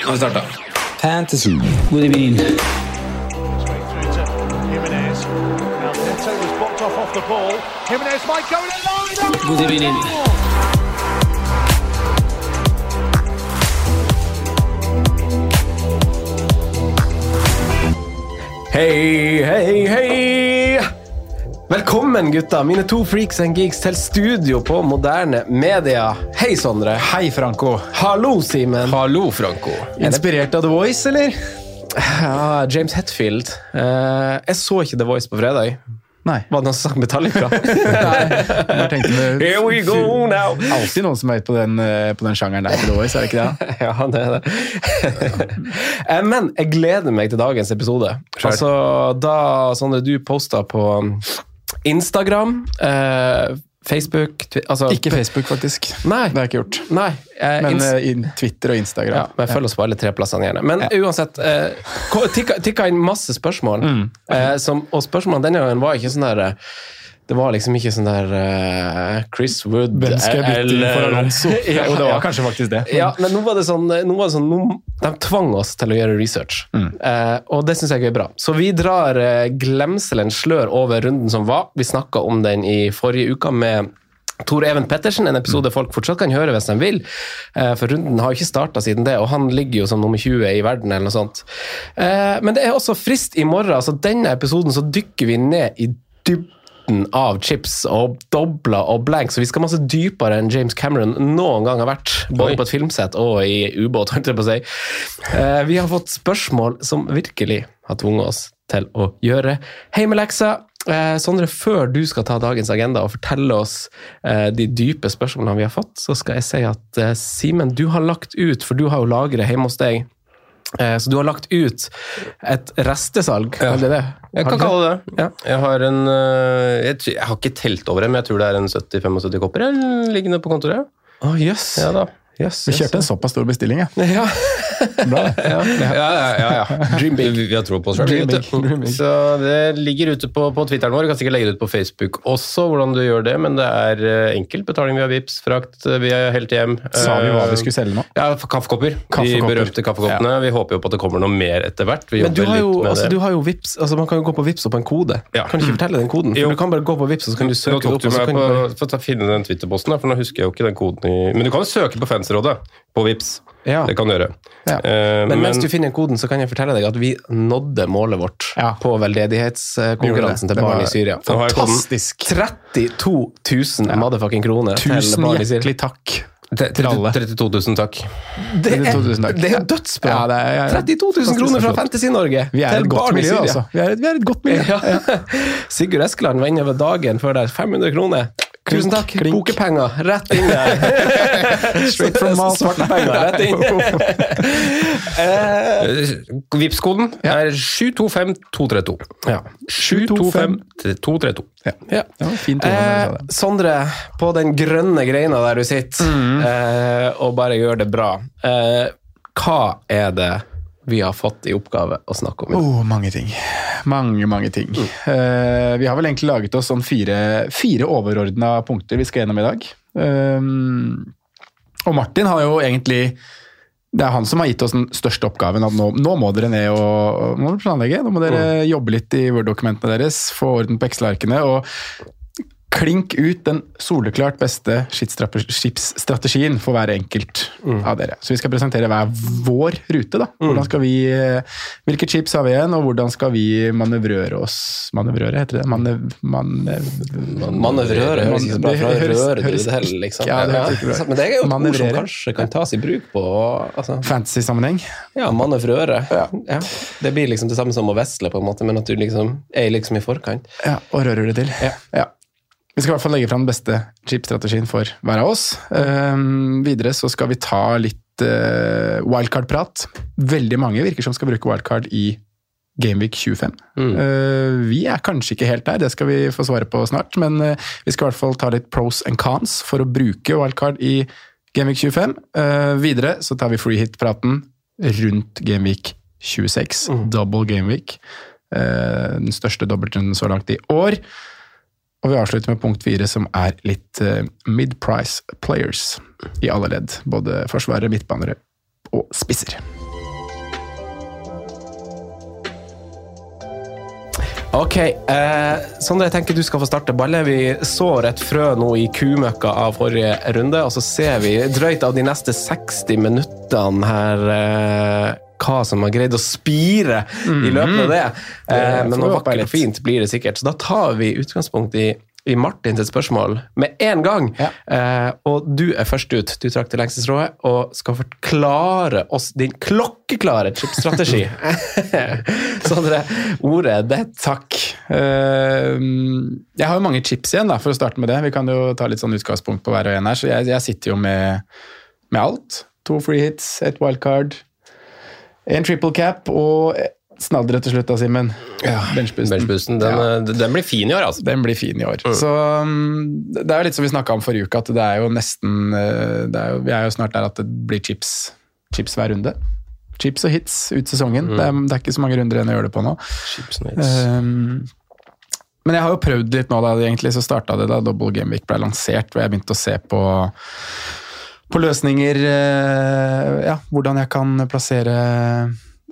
Nå har vi starta. Fantasy. God evening. Jimenez. Now Neto was blocked off off the ball. Jimenez might go in alone. God evening. Hei, hei, hei! Velkommen, gutta, mine to freaks and geeks, til studio på Moderne Media. Hei, Sondre. Hei, Franco. Hallo, Simen. Hallo, Franco. Inspirert av The Voice, eller? Ja, James Hetfield. Eh, jeg så ikke The Voice på fredag. Nei. Var det noen som sang Metallica? Nei. Jeg tenkte med, Here we go now! Alltid noen som er på den, eh, på den sjangeren der The Voice, er det ikke det? Ja, det er det. Eh, Men jeg gleder meg til dagens episode. Altså, da, Sondre, du posta på Instagram, eh, Facebook altså, Ikke Facebook, faktisk. Nei. Det har jeg ikke gjort. Nei. eh, Men eh, Twitter og ja, Instagram. men følg oss på alle tre plassene gjerne. Men Ja. uansett, eh, tikka, tikka inn masse spørsmål. Mm. Eh, som, og spørsmålene denne gangen var ikke sånn der eh, Det var liksom ikke sånn der uh, Chris Wood Hvem skal jeg bytte for Alonso? ja, Jo, det var ja. kanskje faktisk det. Ja, men nå var det sånn, var det sånn De tvang oss til å gjøre research, Mm. uh, og det syns jeg er bra. Så vi drar uh, glemselen slør over runden som var. Vi snakka om den i forrige uke med Tor Even Pettersen, en episode folk fortsatt kan høre hvis de vil. Eh, For runden har jo ikke starta siden det, og han ligger jo som nummer 20 i verden. eller noe sånt. Eh, Men det er også frist i morgen. så Denne episoden så dykker vi ned i dybden av chips og dobler og blank, så vi skal masse dypere enn James Cameron noen gang har vært. Både på et filmsett og i ubåt, holdt jeg på å si. Eh, Vi har fått spørsmål som virkelig har tvunget oss til å gjøre heimeleksa. Eh, Sondre, før du skal ta dagens agenda og fortelle oss eh, de dype spørsmålene vi har fått, så skal jeg si at eh, Simen, du har lagt ut, for du har jo lagret hjemme hos deg, så du har lagt ut et restesalg, Ja. det det? Jeg kan kalle det det. Ja. Jeg har en øh, jeg, jeg har ikke telt over det, men jeg tror det er en 70-75 kopper liggende på kontoret. Å, jøss. Ja yes, yes, Du kjørte en såpass stor bestilling, ja. Ja. Bra. Ja, ja, ja. ja, ja. Dream big. Vi, har tro på oss du. big. Så det ligger ute på, på Twitteren vår. Vi kan sikkert legge det ut på Facebook også, hvordan du gjør det, men det er øh, enkelt. Betaling via Vips, frakt øh, via Helt Hjem. Sa vi hva Eh, vi skulle selge nå? Ja, kaffekopper. kaffekopper. De berømte kaffekoppene. Vi håper jo på at det kommer noe mer etter hvert. Vi Men du har, jo, litt med altså, det. du har jo Vips, altså man kan jo gå på Vips og på en kode. Ja. Kan du ikke fortelle den koden? For Jo. Du kan bare gå på Vips, og så kan du søke det tok opp. du så meg kan på, du bare... finne den Twitter-posten, for nå husker jeg jo ikke den koden i Men du kan jo søke på Fansrådet på Vips. Ja. Det kan du gjøre. Ja. Eh, Men mens du finner koden, så kan jeg fortelle deg at vi nådde målet vårt Ja. på veldedighetskonkurransen til barn i Syria. Fantastisk. 32 000 motherfucking kroner til Tusen barn i Syria. hjertelig takk. Til alle. 32 000, takk. Det er, 32 000 takk. det er dødsbra! Ja, det er- ja, ja. 32 000 kroner fra. Fantasy-Norge Vi til et godt miljø, altså. Vi er et, vi er et godt miljø. Ja. Sigurd Eskeland var inne ved dagen før der. 500 kroner. Tusen takk. klink. Bokepenger rett inn der. Straight from Malta. Svarte penger rett inn. uh, Vipps-koden er 725232. ja. 725232. ja. ja. Eh. Sondre, på den grønne greina der du sitter, eh, og bare gjør det bra. Eh, hva er det vi har fått i oppgave å snakke om? Oh, mange ting. Mange, mange ting. Eh, vi har vel egentlig laget oss sånn fire, fire overordna punkter vi skal gjennom i dag. Uh, og Martin har jo egentlig Det er han som har gitt oss den største oppgaven. at Nå, nå må dere ned og må planlegge. Nå må dere jobbe litt i Word-dokumentene deres, få orden på Excel-arkene. og klink ut den soleklart beste skipsstrategien for hver enkelt av dere. Så vi skal presentere hver vår rute. da. Hvordan skal vi, eh, Hvilke chips har vi igjen, og hvordan skal vi manøvrere oss Manøvrere, heter det? Manøv, manøv, Manøvrere høres ikke så bra Det fra heller, liksom. Ja, det høres ikke bra. Men det er jo et ord som kanskje kan tas i bruk på altså, Fantasy-sammenheng. Ja, manøvrere. Ja. Det blir liksom det samme som å vesle, på en måte, men at du liksom er liksom i forkant. Ja, og rører det til. Ja. Ja. Vi skal i hvert fall legge fram den beste chip-strategien for hver av oss. Um, videre så skal vi ta litt uh, wildcard-prat. Veldig mange virker som skal bruke wildcard i Gameweek 25. Eh, vi er kanskje ikke helt der, det skal vi få svare på snart, men uh, vi skal i hvert fall ta litt pros and cons for å bruke wildcard i Gameweek 25. Eh, videre så tar vi free hit-praten rundt Gameweek 26, double Gameweek. Den største dobbeltrunden så langt i år. Og vi avslutter med punkt fire, som er litt eh, mid-price players i alle ledd. Både forsvarere, midtbanere og spisser. Ok, eh, Sondre, jeg tenker du skal få starte ballet. Vi sår et frø nå i kumøkka av forrige runde, og så ser vi drøyt av de neste 60 minuttene her eh, hva som har greid å spire i løpet av det. Det Eh, men noe er vakkert og fint blir det sikkert. Så da tar vi utgangspunkt i i Martin sitt spørsmål med en gang. Eh, og du er først ut. Du trakk det lengste strået og skal forklare oss din klokkeklare chipstrategi. Sondre, ordet er ditt. Takk. Eh, jeg har jo mange chips igjen, da, for å starte med det. Vi kan jo ta litt sånn utgangspunkt på hver og en her. Så jeg, jeg sitter jo med, med alt. To free hits, et wildcard, en triple cap og snadret til slutt da, Simen. Benchbussen, Benchboosten, den, ja. den blir fin i år, altså. Den blir fin i år. Så um, Det er jo litt som vi snakka om forrige uke, at det er jo nesten eh, det er jo, Vi er jo snart der at det blir chips, chips hver runde. Chips og hits ut sesongen. Det, er, det er ikke så mange runder igjen å gjøre det på nå. Chips og hits. Um, men jeg har jo prøvd litt nå, da. Egentlig så starta det da Double Game Week ble lansert, hvor jeg begynte å se på på løsninger eh, Ja, hvordan jeg kan plassere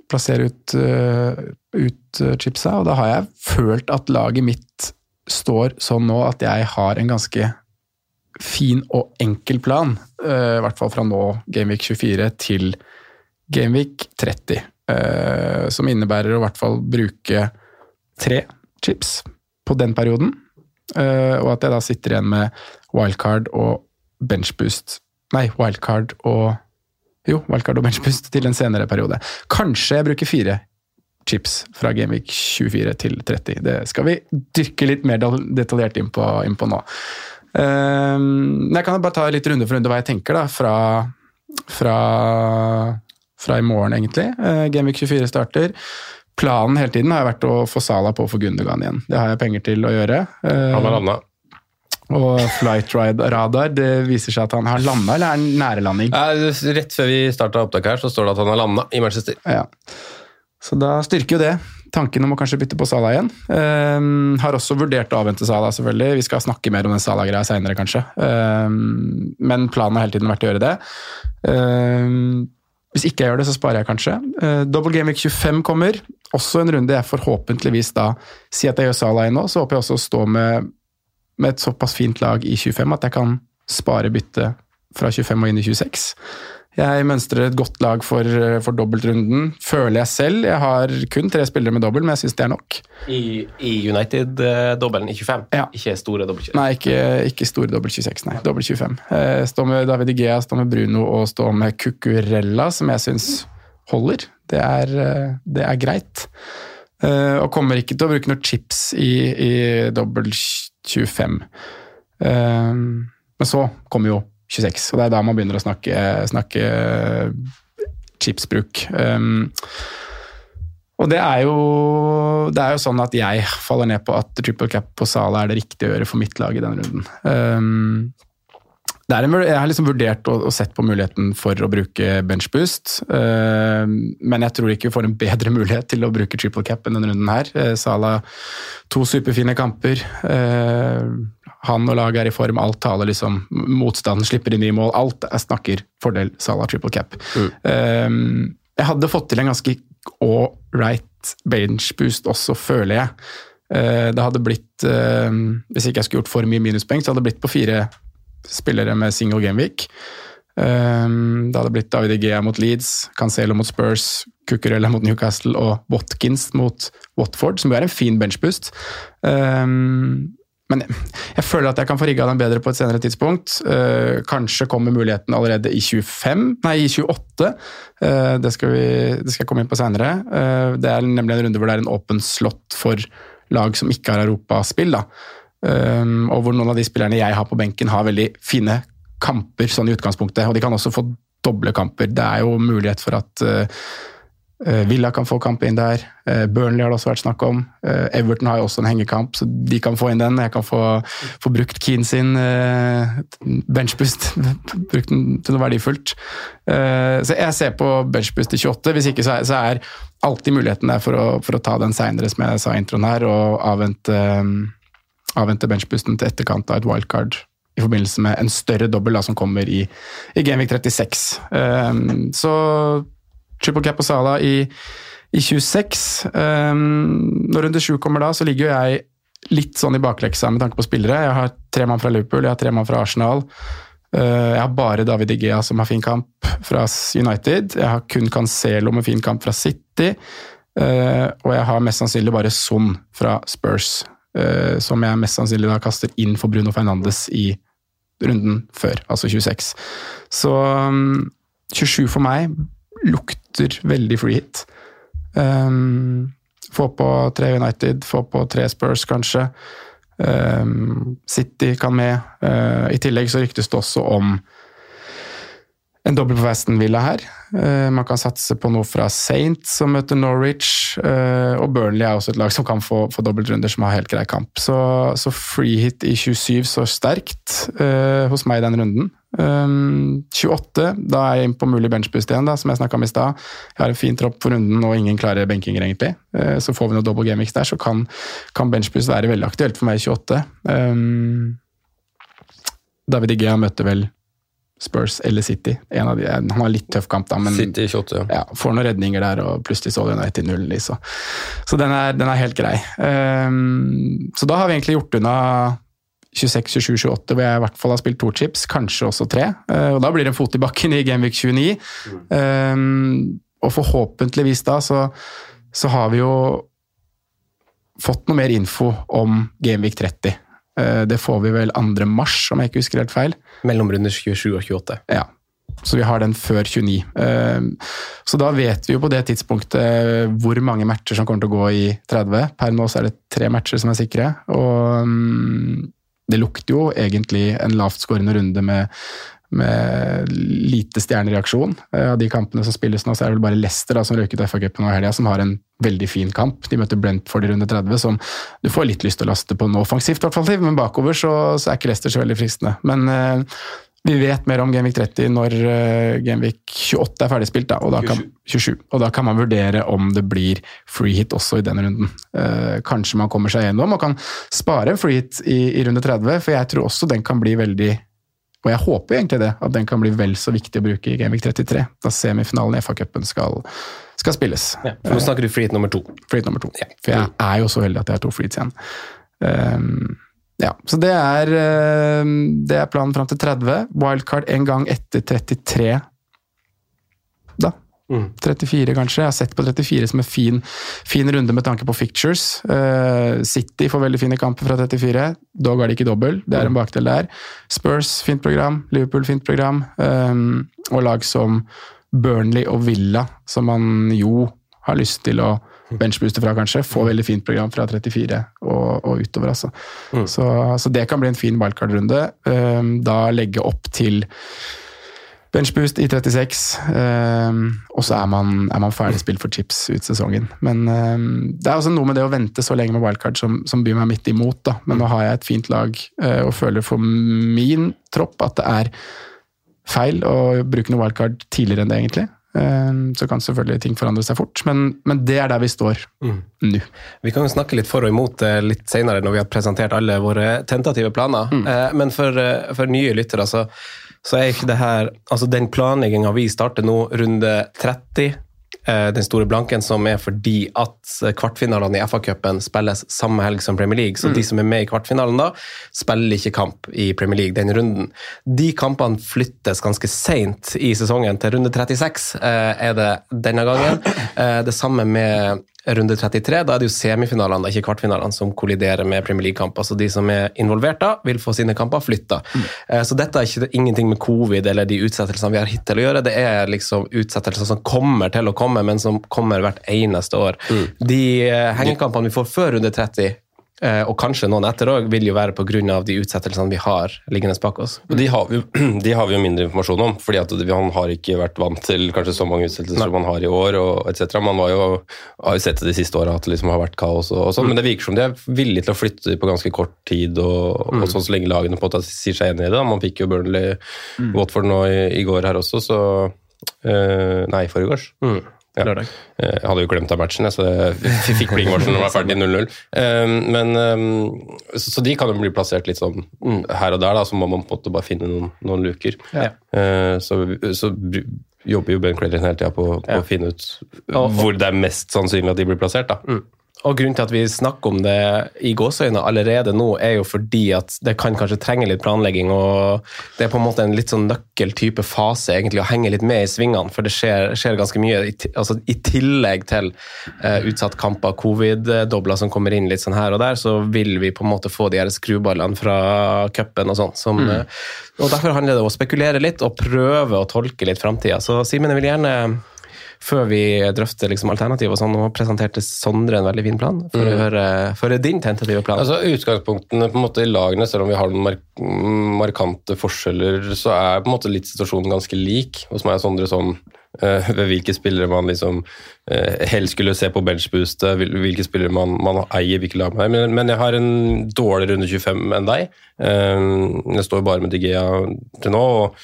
plassere ut, eh, ut eh, chipsa, og da har jeg følt at laget mitt står sånn nå at jeg har en ganske fin og enkel plan, i hvert fall fra nå Gameweek 24 til Gameweek 30, eh, som innebærer å i hvert fall bruke tre chips på den perioden, og at jeg da sitter igjen med wildcard og benchboost Nei, wildcard og jo, wildcard og benchbust til en senere periode. Kanskje jeg bruker fire chips fra Gameweek 24 til 30. Det skal vi dykke litt mer detaljert inn på, inn på nå. Um, jeg kan bare ta litt runde for runde hva jeg tenker da, fra, fra, fra i morgen, egentlig. Uh, Gameweek 24 starter. Planen hele tiden har vært å få Sala på for Gundogan igjen. Det har jeg penger til å gjøre. Uh, Han har landa. Og flight ride radar, det viser seg at han har landa, eller er han nære landing? Rett før vi starta opptaket her, så står det at han har landa i Manchester. Ja. Så da styrker jo det tanken om å kanskje bytte på Sala igjen. Um, har også vurdert å avvente Sala, selvfølgelig. Vi skal snakke mer om den Sala-greia seinere, kanskje. Um, men planen har hele tiden vært å gjøre det. Um, hvis ikke jeg gjør det, så sparer jeg kanskje. Uh, Double Game Week 25 kommer. Også en runde jeg forhåpentligvis da Si at jeg gjør Sala igjen nå, så håper jeg også å stå med, med et såpass fint lag i 25 at jeg kan spare bytte fra 25 og inn i 26. Jeg mønstrer et godt lag for, for dobbeltrunden, føler jeg selv. Jeg har kun tre spillere med dobbel, men jeg syns det er nok. I, i United-dobbelen i 25, ikke store dobbel 26? Nei, ikke, ikke store dobbel 26, nei. Dobbel 25. Jeg Stå med David Igea, stå med Bruno og stå med Cucurella, som jeg syns holder. Det er, eh, det er greit. Eh, Og kommer ikke til å bruke noen chips i, i dobbel 25. Eh, Men så kommer jo 26, og det er da man begynner å snakke, snakke chipsbruk. Og det er, jo, det er jo sånn at jeg faller ned på at triple cap på Sala er det riktige å gjøre for mitt lag i denne runden. En, jeg har liksom vurdert og, og sett på muligheten for å bruke benchboost, Uh, men jeg tror ikke vi får en bedre mulighet til å bruke triple cap enn denne runden her. Uh, Sala, to superfine kamper. Uh, han og laget er i form, alt taler liksom Motstanden slipper inn i mål, alt jeg snakker fordel Salah triple cap. Um, jeg hadde fått til en ganske ålreit right benchboost, også, føler jeg. Eh, det hadde blitt, eh, hvis ikke jeg skulle gjort for mye minuspoeng, så hadde det blitt på fire spillere med single gameweek. Eh, det hadde blitt David Egea mot Leeds, Cancelo mot Spurs, Cucurella mot Newcastle og Watkins mot Watford, som jo er en fin benchboost. Um, men jeg føler at jeg kan få rigga den bedre på et senere tidspunkt. Uh, kanskje kommer muligheten allerede i 25, nei, i 28. Uh, det, skal vi, det skal jeg komme inn på senere. Uh, det er nemlig en runde hvor det er en åpen slott for lag som ikke har europaspill. da. Um, og hvor noen av de spillerne jeg har på benken, har veldig fine kamper sånn i utgangspunktet. Og de kan også få doble kamper. Det er jo mulighet for at Eh, Villa kan få kamp inn der. Eh, Burnley har det også vært snakk om. Eh, Everton har jo også en hengekamp, så de kan få inn den. Jeg kan få, få brukt Keane sin benchbust brukt den til noe verdifullt. Så jeg ser på benchbust til 28. Hvis ikke så er, så er alltid muligheten der for å, for å ta den seinere, som jeg sa i introen her, og avvente, avvente benchboosten til etterkant av et wildcard i forbindelse med en større dobbel som kommer i, i Gameweek 36. Så triple cap og Sala i, i 26. Um, når runde sju kommer da, så ligger jo jeg litt sånn i bakleksa med tanke på spillere. Jeg har tre mann fra Liverpool, jeg har tre mann fra Arsenal. Uh, jeg har bare David Igea som har fin kamp fra United. Jeg har kun Cancelo med fin kamp fra City. Uh, og jeg har mest sannsynlig bare Son fra Spurs, som jeg mest sannsynlig da kaster inn for Bruno Fernandes i runden før, altså 26. Så um, 27 for meg lukter veldig free hit. Um, få på tre United, få på tre Spurs, kanskje. Um, City kan med. Uh, I tillegg så ryktes det også om en dobbel på Aston Villa her. Uh, man kan satse på noe fra Saint som møter Norwich. Uh, og Burnley er også et lag som kan få, få dobbeltrunder, som har helt grei kamp. Så, så free hit i 27 så sterkt uh, hos meg i den runden. Um, 28, da er jeg inn på mulig benchboost igjen, da, som jeg snakka om i stad. Jeg har en fin tropp for runden og ingen klare benkinger, egentlig. så får vi noe double gamix der, så kan, kan benchboost være veldig aktuelt for meg i 28. Um, David Igea møter vel Spurs eller City. En av de, han har litt tøff kamp, da, men City 28, ja. Ja, får noen redninger der, og plutselig så United 0 så, så den, er, den er helt grei. Um, så da har vi egentlig gjort unna 26, 27, 28, hvor jeg i hvert fall har spilt to chips, kanskje også tre. Uh, og da blir det en fot i bakken i Gameweek 29. Mm. Um, og forhåpentligvis da så, så har vi jo fått noe mer info om Gameweek 30. Uh, det får vi vel 2. mars, om jeg ikke husker helt feil. Mellom runder 27 og 28. Ja. Så vi har den før 29. Ehm, så da vet vi jo på det tidspunktet hvor mange matcher som kommer til å gå i 30. Per nå så er det tre matcher som er sikre. Og mm, det lukter jo egentlig en lavtskårende runde med, med lite stjernereaksjon. Eh, av de kampene som spilles nå, så er det vel bare Leicester da, som røyk ut FA-cupen nå i helga, som har en veldig fin kamp. De møter Brentford i runde 30, som du får litt lyst til å laste på nå offensivt, men bakover så, så, er ikke Leicester så veldig fristende. Men uh, vi vet mer om Genvik 30 når uh, Genvik 28 er ferdigspilt, da, og da kan, 27. Og da kan man vurdere om det blir free hit også i den runden. Uh, kanskje man kommer seg gjennom og kan spare en free hit i, i runde 30, for jeg tror også den kan bli veldig og jeg håper egentlig det, at den kan bli vel så viktig å bruke i Gamevik 33, da semifinalen i FA-cupen skal, skal, spilles. Ja, for Nå snakker du freehit nummer to. Freehit nummer to. Ja. For jeg er jo så heldig at jeg har to freehits igjen. Um, ja, så det er, um, det er planen fram til 30. Wildcard en gang etter 33, da. 34, mm. kanskje. Jeg har sett på 34 som en fin, fin runde med tanke på fictures. Uh, City får veldig fine kamper fra 34. Dog har de ikke dobbel, det er en bakdel der. Spurs, fint program. Liverpool, fint program. Um, og lag som Burnley og Villa, som man jo har lyst til å benchbooste fra, kanskje. Får veldig fint program fra 34 og, og utover, altså. Mm. Så, så, det kan bli en fin wildcard-runde. Um, da legge opp til Benchboost i 36, um, og så er man, er man ferdig spilt for chips ut sesongen. Men um, det er også noe med det å vente så lenge med wildcard som, som byr meg midt imot. Da. Men nå har jeg et fint lag uh, og føler for min tropp at det er feil å bruke noe wildcard tidligere enn det, egentlig. Um, så kan selvfølgelig ting forandre seg fort, men, men det er der vi står mm. nå. Vi kan jo snakke litt for og imot det litt senere når vi har presentert alle våre tentative planer. Mm. Uh, men for, uh, for nye lyttere, så så er ikke det her Altså, den planlegginga vi starter nå, runde 30 eh, den store blanken, som er fordi at kvartfinalene i FA-cupen spilles samme helg som Premier League. Så de som er med i kvartfinalen da, spiller ikke kamp i Premier League den runden. De kampene flyttes ganske seint i sesongen. Til runde 36 eh, er det denne gangen. Eh, det samme med runde 33. Da er det jo semifinalene, da, ikke kvartfinalene, som kolliderer med Premier League-kamper. Så de som er involvert da, vil få sine kamper flytta. Mm. Så dette er ikke ingenting med covid eller de utsettelsene vi har hittil å gjøre. Det er liksom utsettelser som kommer til å komme, men som kommer hvert eneste år. De eh, hengekampene vi får før runde 30, eh, og kanskje noen etter òg, vil jo være pga. de utsettelsene vi har liggende bak oss. Og de har, vi, de har vi jo mindre informasjon om, fordi at han har ikke vært vant til kanskje så mange utsettelser som man har i år, og etc. Man var jo, har jo sett det de siste åra at det liksom har vært kaos, og, og sånn, men det virker som de er villige til å flytte på ganske kort tid, og, og sånn så lenge lagene på en måte sier seg enig i det. da. Man fikk jo Burnley Watford nå i, i går her også, så øh, Nei, i forgårs. Mm. Ja. Lørdag. Eh, Jeg hadde jo glemt av matchen, så jeg fikk pling-varsel når det var ferdig 0-0. Eh, Men eh, så, de kan jo bli plassert litt sånn her og der, da, så må man på en måte bare finne noen, noen luker. Ja. Eh, Så, så jobber jo Ben Crellin hele tida på, på å finne ut hvor det er mest sannsynlig at de blir plassert. da. Og grunnen til at vi snakker om det i gåseøyne allerede nå, er jo fordi at det kan kanskje trenge litt planlegging, og det er på en måte en litt sånn nøkkeltype fase egentlig å henge litt med i svingene, for det skjer, skjer ganske mye. I, altså, I tillegg til eh, utsatt kamper, covid-dobler som kommer inn litt sånn her og der, så vil vi på en måte få de her skruballene fra cupen og sånn. som, eh, Og derfor handler det om å spekulere litt og prøve å tolke litt framtida. Så Simen, jeg vil gjerne før vi drøfter liksom alternativ og sånn, nå presenterte Sondre en veldig fin plan. For å høre, for din tentative plan. Altså Utgangspunktene på en måte i lagene, selv om vi har noen mark markante forskjeller, så er på en måte litt situasjonen ganske lik. Hos meg og Sondre sånn ved hvilke spillere man liksom eh, helst skulle se på benchboostet, hvil- hvilke spillere man, man eier, hvilke lag man eier. Men, men jeg har en dårligere runde 25 enn deg. Eh, jeg står bare med Digea til nå, og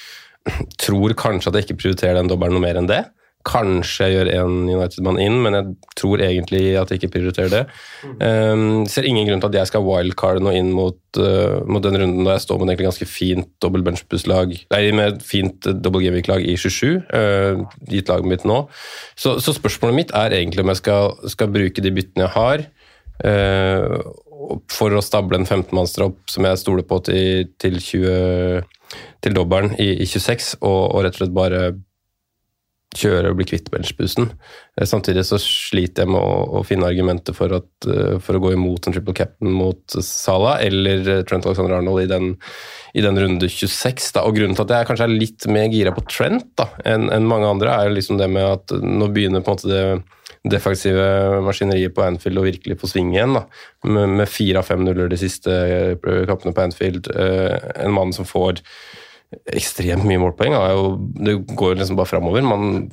tror kanskje at jeg ikke prioriterer den dobbelen noe mer enn det. Kanskje jeg gjør en United-mann inn, men jeg tror egentlig at jeg ikke prioriterer det. Um, ser ingen grunn til at jeg skal wildcarde noe inn mot, uh, mot den runden da jeg står med et ganske fint dobbel benchboost-lag, nei, med et fint double gaming-lag i 27, uh, gitt laget mitt nå. Så, så spørsmålet mitt er egentlig om jeg skal, skal bruke de byttene jeg har, uh, for å stable en 15-mannstropp som jeg stoler på til, til 20 til dobbelen i, i 26, og, og rett og slett bare kjøre og bli kvitt benchboosten. Eh, Samtidig så sliter jeg med å, å finne argumenter for, at, eh, for å gå imot en triple captain mot Salah eller eh, Trent Alexander Arnold i den, i den runde 26. Da. Og Grunnen til at jeg kanskje er litt mer gira på Trent enn en mange andre, er liksom det med at nå begynner på en måte det defensive maskineriet på Anfield å virkelig få sving igjen. da, Med, fire av fem nuller de siste kampene på Anfield. En mann som får ekstremt mye målpoeng. jo, det går liksom bare framover. Man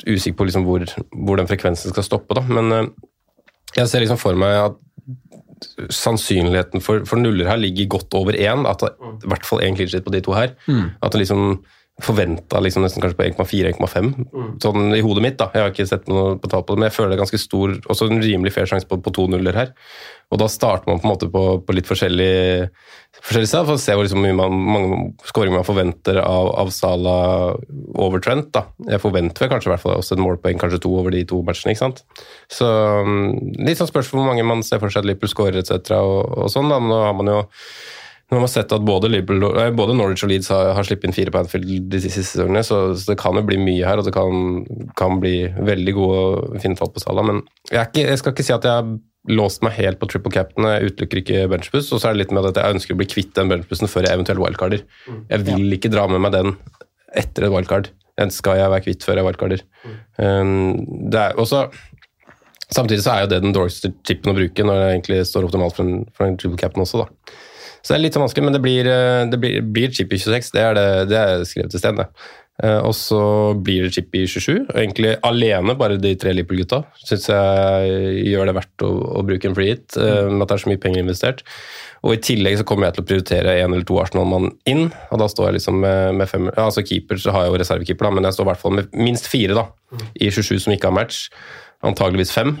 er usikker på liksom hvor, hvor den frekvensen skal stoppe. Da. Men eh, jeg ser liksom for meg at sannsynligheten for, for nuller her ligger godt over én. At det, I hvert fall én clean sheet på de to her. At det liksom forventa liksom nesten kanskje på 1,4-1,5, sånn i hodet mitt. da, Jeg har ikke sett noe på tall på det, men jeg føler det er ganske stor, også en rimelig fair sjanse på, på to nuller her. Og da starter man på en måte på, på litt forskjellig, forskjellig sted, for å se hvor liksom, man, mange skåringer man forventer av, av Sala over Trent. da. Jeg forventer vel kanskje i hvert fall også et målpoeng, kanskje to over de to matchene. ikke sant? Så um, Litt sånn spørsmål hvor mange man ser for seg at Liverpool skårer etc. Og, og sånn. da, men Nå har man jo nå har sett at både, Liverpool, både Norwich og Leeds har, har sluppet inn fire på Anfield de siste sesongene, så, så det kan jo bli mye her, og det kan, kan bli veldig gode fine tall på Salah. Men jeg, ikke, jeg skal ikke si at jeg har låst meg helt på triple cap'n. Jeg utelukker ikke benchboost. Og så er det litt med at jeg ønsker å bli kvitt den benchboosten før jeg eventuelt wildcarder. Jeg vil ikke dra med meg den etter et wildcard. Den skal jeg være kvitt før jeg wildcarder. Um, det er også Samtidig så er jo det den dårligste chipen å bruke når det egentlig står optimalt for en, for en triple cap'n også, da. Så det er litt sånn vanskelig, men det blir, eh, det blir, blir chip i 26. Det er, det, det er skrevet til sten, det. Eh, Og så blir det chip i 27. og Egentlig alene, bare de tre Liverpool-gutta, syns jeg gjør det verdt å, å bruke en free hit, mm. med at det er så mye penger investert. Og I tillegg så kommer jeg til å prioritere én eller to Arsenal-mann inn. og Da står jeg liksom med, med fem altså Keeper så har jeg jo reservekeeper, da, men jeg står i hvert fall med minst fire da, i 27 som ikke har match. Antageligvis fem.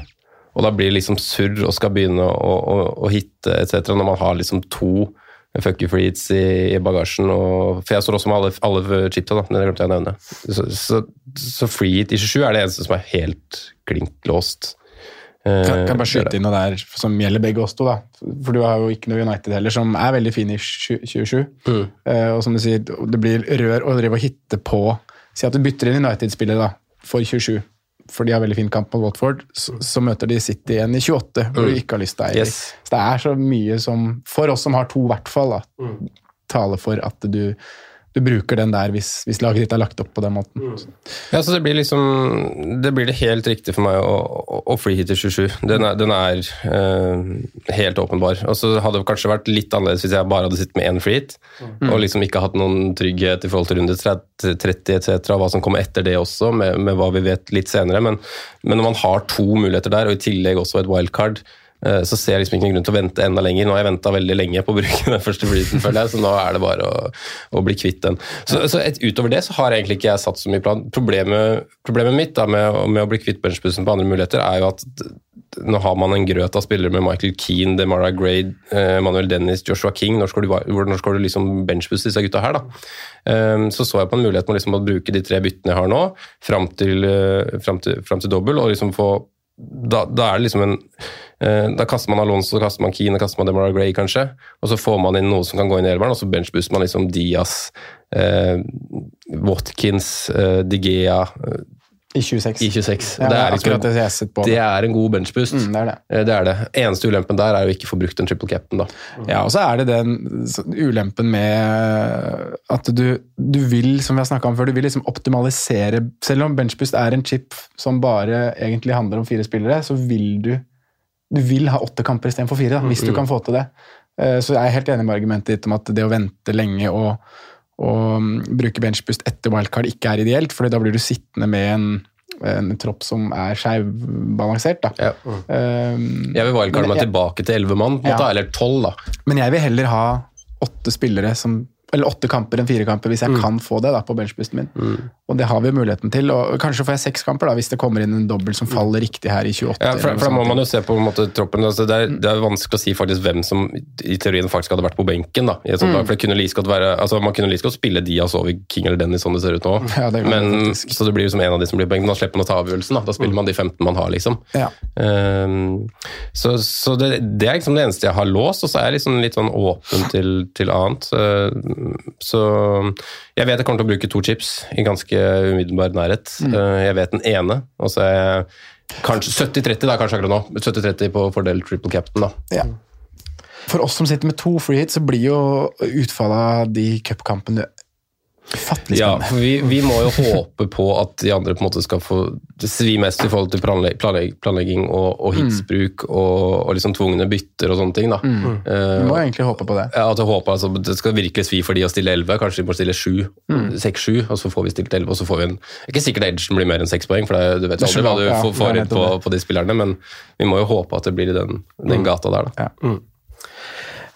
Og da blir det liksom surr og skal begynne å, å, å hitte etc. når man har liksom to fuck you for i, i bagasjen. Og, for jeg står også med alle, alle chipta, da. Det glemte jeg å nevne. Så, så, så free i 27 er det eneste som er helt klink låst. Eh, Kan, kan bare skyte inn noe der som gjelder begge oss to, da. For du har jo ikke noe United heller, som er veldig fin i 27. Mm. Uh, og som du sier, det blir rør å drive og hitte på Si at du bytter inn United-spillet da, for 27, for de har veldig fin kamp mot Watford. Så, så møter de City igjen i 28, hvor du ikke har lyst til å eie. Yes. Så det er så mye som, for oss som har to, i hvert fall, da, taler for at du, du bruker den der hvis, hvis laget ditt er lagt opp på den måten. Ja, så det blir liksom Det blir det helt riktig for meg å, å, å freehitte 27. Den er, den er eh, helt åpenbar. Og så hadde det kanskje vært litt annerledes hvis jeg bare hadde sittet med én freehit, og liksom ikke hatt noen trygghet i forhold til runde 30 30 etc., hva som kommer etter det også, med, med hva vi vet litt senere. Men, men når man har to muligheter der, og i tillegg også et wildcard, så ser jeg liksom ikke noen grunn til å vente enda lenger. Nå har jeg venta veldig lenge på å bruke den første freehiten, føler jeg, så nå er det bare å, å bli kvitt den. Så, så et, utover det så har egentlig ikke jeg satt så mye plan. Problemet, problemet mitt da, med, med å bli kvitt benchbussen på andre muligheter, er jo at nå har man en grøt av spillere med Michael Keane, Demara Gray, eh, Manuel Dennis, Joshua King. Når skal du, når skal du liksom benchbusse disse gutta her, da? Um, så så jeg på en mulighet med liksom å bruke de tre byttene jeg har nå, fram til, uh, fram til, fram til dobbel, og liksom få da, da er det liksom en eh, Da kaster man Alonso, da kaster man Keane, og kaster man Demara Gray, kanskje. Og så får man inn noe som kan gå inn i elveren, og så benchbooster man liksom Diaz, eh, Watkins, eh, Digea. Eh, I 26. i 26. Ja, det, er liksom, det det er en god benchboost. Mm, det er det. Eh, det er det. Eneste ulempen der er jo ikke å få brukt en triple cap'n, Mm. Ja, og så er det den ulempen med at du, du vil, som vi har om før, du vil liksom optimalisere Selv om benchboost er en chip som bare egentlig handler om fire spillere, så vil du du vil ha åtte kamper istedenfor fire, da, hvis du kan få til det. Eh, Så jeg er helt enig med argumentet ditt om at det å vente lenge og, og mm, bruke benchbust etter wildcard ikke er ideelt, for da blir du sittende med en, en tropp som er skeivbalansert. da. Ja. Um, Jeg vil wildcarde men meg jeg- tilbake til elleve mann, måte, Ja. eller tolv. Men jeg vil heller ha åtte spillere som eller åtte kamper enn fire kamper, hvis jeg kan få det da, på benchbusten min. Og det har vi muligheten til. og Kanskje får jeg seks kamper da, hvis det kommer inn en dobbel som faller riktig her i 28. Ja, for, for da må man jo se på, en måte, troppen. Altså, det, er, det er vanskelig å si faktisk hvem som i teorien faktisk hadde vært på benken. da, i et sånt lag, for det kunne like være, altså Man kunne like godt spille Diaz over King eller Dennis sånn det ser ut nå. Ja, det Men, så det blir jo som en av de som blir på benken. Da slipper man å ta avgjørelsen. Da Da spiller man de 15 man har, liksom. Ja. Um, så så det, det er liksom det eneste jeg har låst, og så er jeg liksom litt sånn åpen til, til annet. Ehm, så jeg vet jeg kommer til å bruke to chips i ganske umiddelbar nærhet. Mm. Ehm, jeg vet den ene, og så er jeg kanskje 70-30 da, kanskje akkurat nå. 70-30 på fordel triple captain, da. Ja. For oss som sitter med to free hits, så blir jo utfallet av de cupkampene Ja, spennende. for vi, vi må jo håpe på at de andre på en måte skal få svi mest i forhold til planlegg, planlegg, planlegging og, og hitsbruk og, og liksom tvungne bytter og sånne ting. da. Vi Eh, må egentlig håpe på det. Ja, at jeg håper altså, Det skal virkelig svi for de å stille 11. Kanskje de må stille 7, Mm. 6-7, og så får vi stilt 11. og så får vi en, Det er ikke sikkert Edgen blir mer enn 6 poeng, for det, du vet jo aldri hva du får, får inn på, på de spillerne, men vi må jo håpe at det blir i den, den gata der. da. Ja.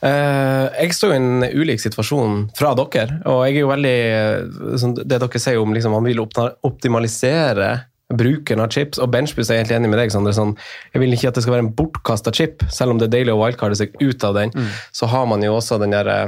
Eh, jeg står i en ulik situasjon fra dere, og jeg er jo veldig eh, sånn, Det dere sier om liksom, man vil optimalisere bruken av chips, og benchbus er helt enig med deg, Sander. Sånn, jeg vil ikke at det skal være en bortkasta chip, selv om det er deilig å wildcarde seg ut av den. Så har man jo også den derre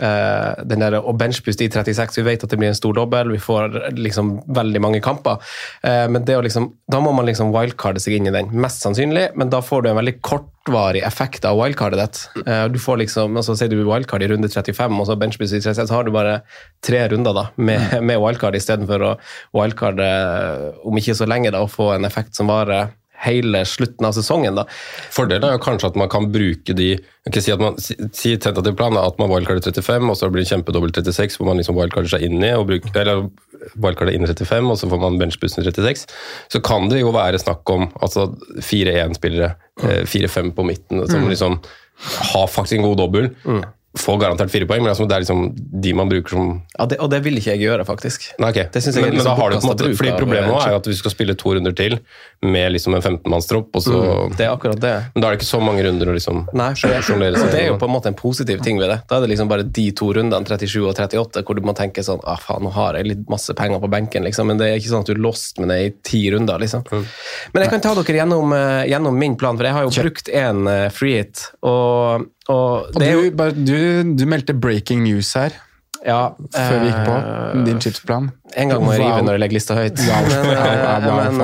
eh, den der, og benchboost i 36, vi vet at det blir en stor dobbel, vi får liksom veldig mange kamper. Eh, men liksom, da må man liksom wildcarde seg inn i den, mest sannsynlig, men da får du en veldig kortvarig effekt av wildcardet ditt. Eh, du får liksom, altså Sier du wildcard i runde 35, og så benchboost i 36, så har du bare tre runder da, med, med wildcard istedenfor å wildcarde eh, om ikke så lenge da, og få en effekt som varer hele slutten av sesongen. da. Fordelen er jo kanskje at man kan bruke de ikke si at man, si, si tentativ plan er at man wildcarder 35, og så blir det kjempedobbel 36, hvor man liksom wildcarder seg inn i, og bruk, eller wildcarder inn i 35, og så får man benchbussen 36. Så kan det jo være snakk om altså 4-1-spillere, eh, 4-5 på midten, som liksom har faktisk en god dobbel. Får garantert fire poeng, men altså, det er liksom de man bruker som Ja, det, og det vil ikke jeg gjøre, faktisk. Nei, okay. Men, liksom men da sånn har du på en måte, fordi Problemet nå eh, er jo at vi skal spille to runder til med liksom en 15-mannstropp, Mm, Det er akkurat det. Men da er det ikke så mange runder å liksom Nei, det, sjonglere og seg det er jo på en måte en positiv ting ved det. Da er det liksom bare de to rundene, 37 og 38, hvor du må tenke sånn ah, faen, nå har jeg litt masse penger på benken, liksom. Men det er ikke sånn at du er lost med det i ti runder, liksom. Men jeg kan ta dere gjennom, eh, gjennom min plan, for jeg har jo brukt en eh, free hit. Og, og Og du, er jo bare, du, du meldte breaking news her ja, før vi gikk på. eh, Din chipsplan. En gang må jeg Wow. rive når jeg legger lista høyt. Wow. Men, Wow, eh, men,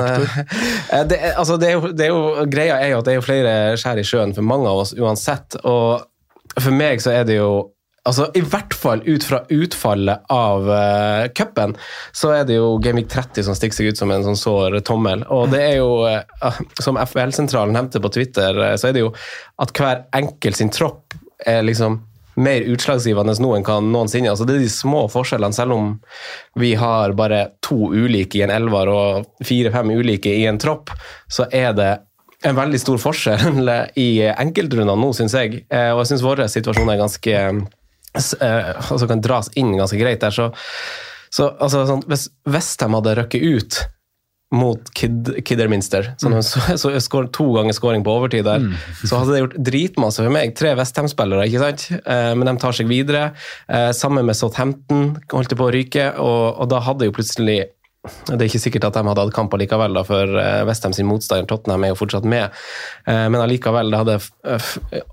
eh, det, altså, det, er jo, det er jo, greia er jo at det er jo flere skjær i sjøen for mange av oss uansett. Og for meg så er det jo Altså, I hvert fall ut fra utfallet av uh, cupen, så er det jo Gaming 30 som stikker seg ut som en sånn sår tommel. Og det er jo, uh, som FBL-sentralen nevnte på Twitter, så er det jo at hver enkelt sin tropp er liksom mer utslagsgivende nå enn kan noensinne. Altså, det er de små forskjellene, selv om vi har bare to ulike i en elver og fire-fem ulike i en tropp, så er det en veldig stor forskjell i enkeltrundene nå, syns jeg. Eh, Og jeg syns vår situasjon er ganske eh, altså kan dras inn ganske greit der. Så, så altså, sånn, hvis Westham hadde røkket ut mot Kid, Kidderminster, sånn, så, så skår, to ganger skåring på overtid der, så hadde det gjort dritmasse for meg. Tre Westham-spillere, ikke sant? Eh, men de tar seg videre. Eh, sammen med Southampton holdt på å ryke, og, og da hadde jo plutselig det er ikke sikkert at de hadde hatt kamp likevel, da, for eh, Westham sin motstander Tottenham er jo fortsatt med. Eh, Men allikevel, det hadde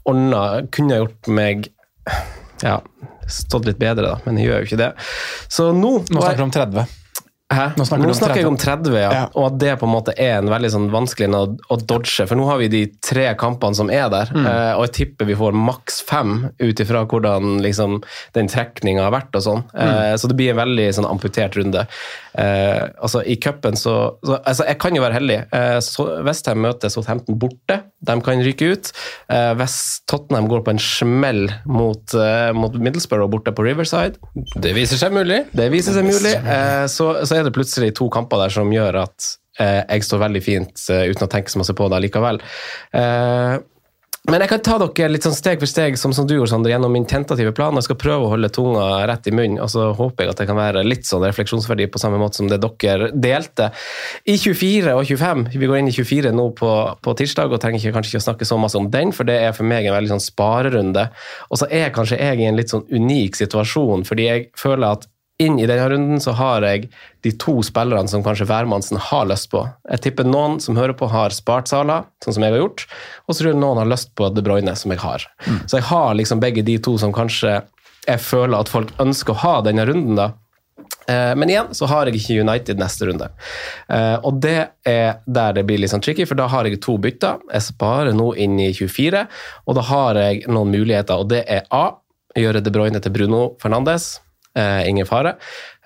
ordna Kunne gjort meg ja, stått litt bedre, da, men jeg gjør jo ikke det. Så nå Nå snakker du om 30. Hæ? Nå snakker du om jeg om 30, ja. Ja. Og at det på en måte er en veldig sånn vanskelig en å, å dodge. For nå har vi de tre kampene som er der, Mm. eh, og jeg tipper vi får maks fem ut ifra hvordan liksom, den trekninga har vært og sånn. Mm. Eh, så det blir en veldig sånn amputert runde. Eh, altså I cupen så, så altså, Jeg kan jo være heldig. Eh, så Westham møter Southampton borte. De kan ryke ut. Eh, West Tottenham går på en smell mot, eh, mot Middlesbrough borte på Riverside. Det viser seg mulig. Det viser seg mulig. Eh, så, så er det plutselig to kamper der som gjør at eh, jeg står veldig fint uten å tenke så masse på det likevel. Men jeg kan ta dere litt sånn steg for steg, som, som du gjorde, Sander, gjennom min tentative plan. Jeg skal prøve å holde tunga rett i munnen, og så håper jeg at det kan være litt sånn refleksjonsverdi på samme måte som det dere delte. I 24 og 25, vi går inn i 24 nå på, på tirsdag, og trenger ikke, kanskje ikke å snakke så masse om den, for det er for meg en veldig sånn sparerunde. Og så er kanskje jeg i en litt sånn unik situasjon, fordi jeg føler at inn i denne runden så har jeg de to spillerne som kanskje hvermannsen har lyst på. Jeg tipper noen som hører på, har spart Sala, sånn som jeg har gjort, og så tror jeg noen har lyst på De Bruyne, som jeg har. Så jeg har liksom begge de to som kanskje jeg føler at folk ønsker å ha denne runden, da. Eh, Men igjen så har jeg ikke United neste runde. Eh, Og det er der det blir litt sånn tricky, for da har jeg to bytter. Jeg sparer nå inn i 24, og da har jeg noen muligheter, og det er A. Gjøre De Bruyne til Bruno Fernandes. Eh, ingen fare.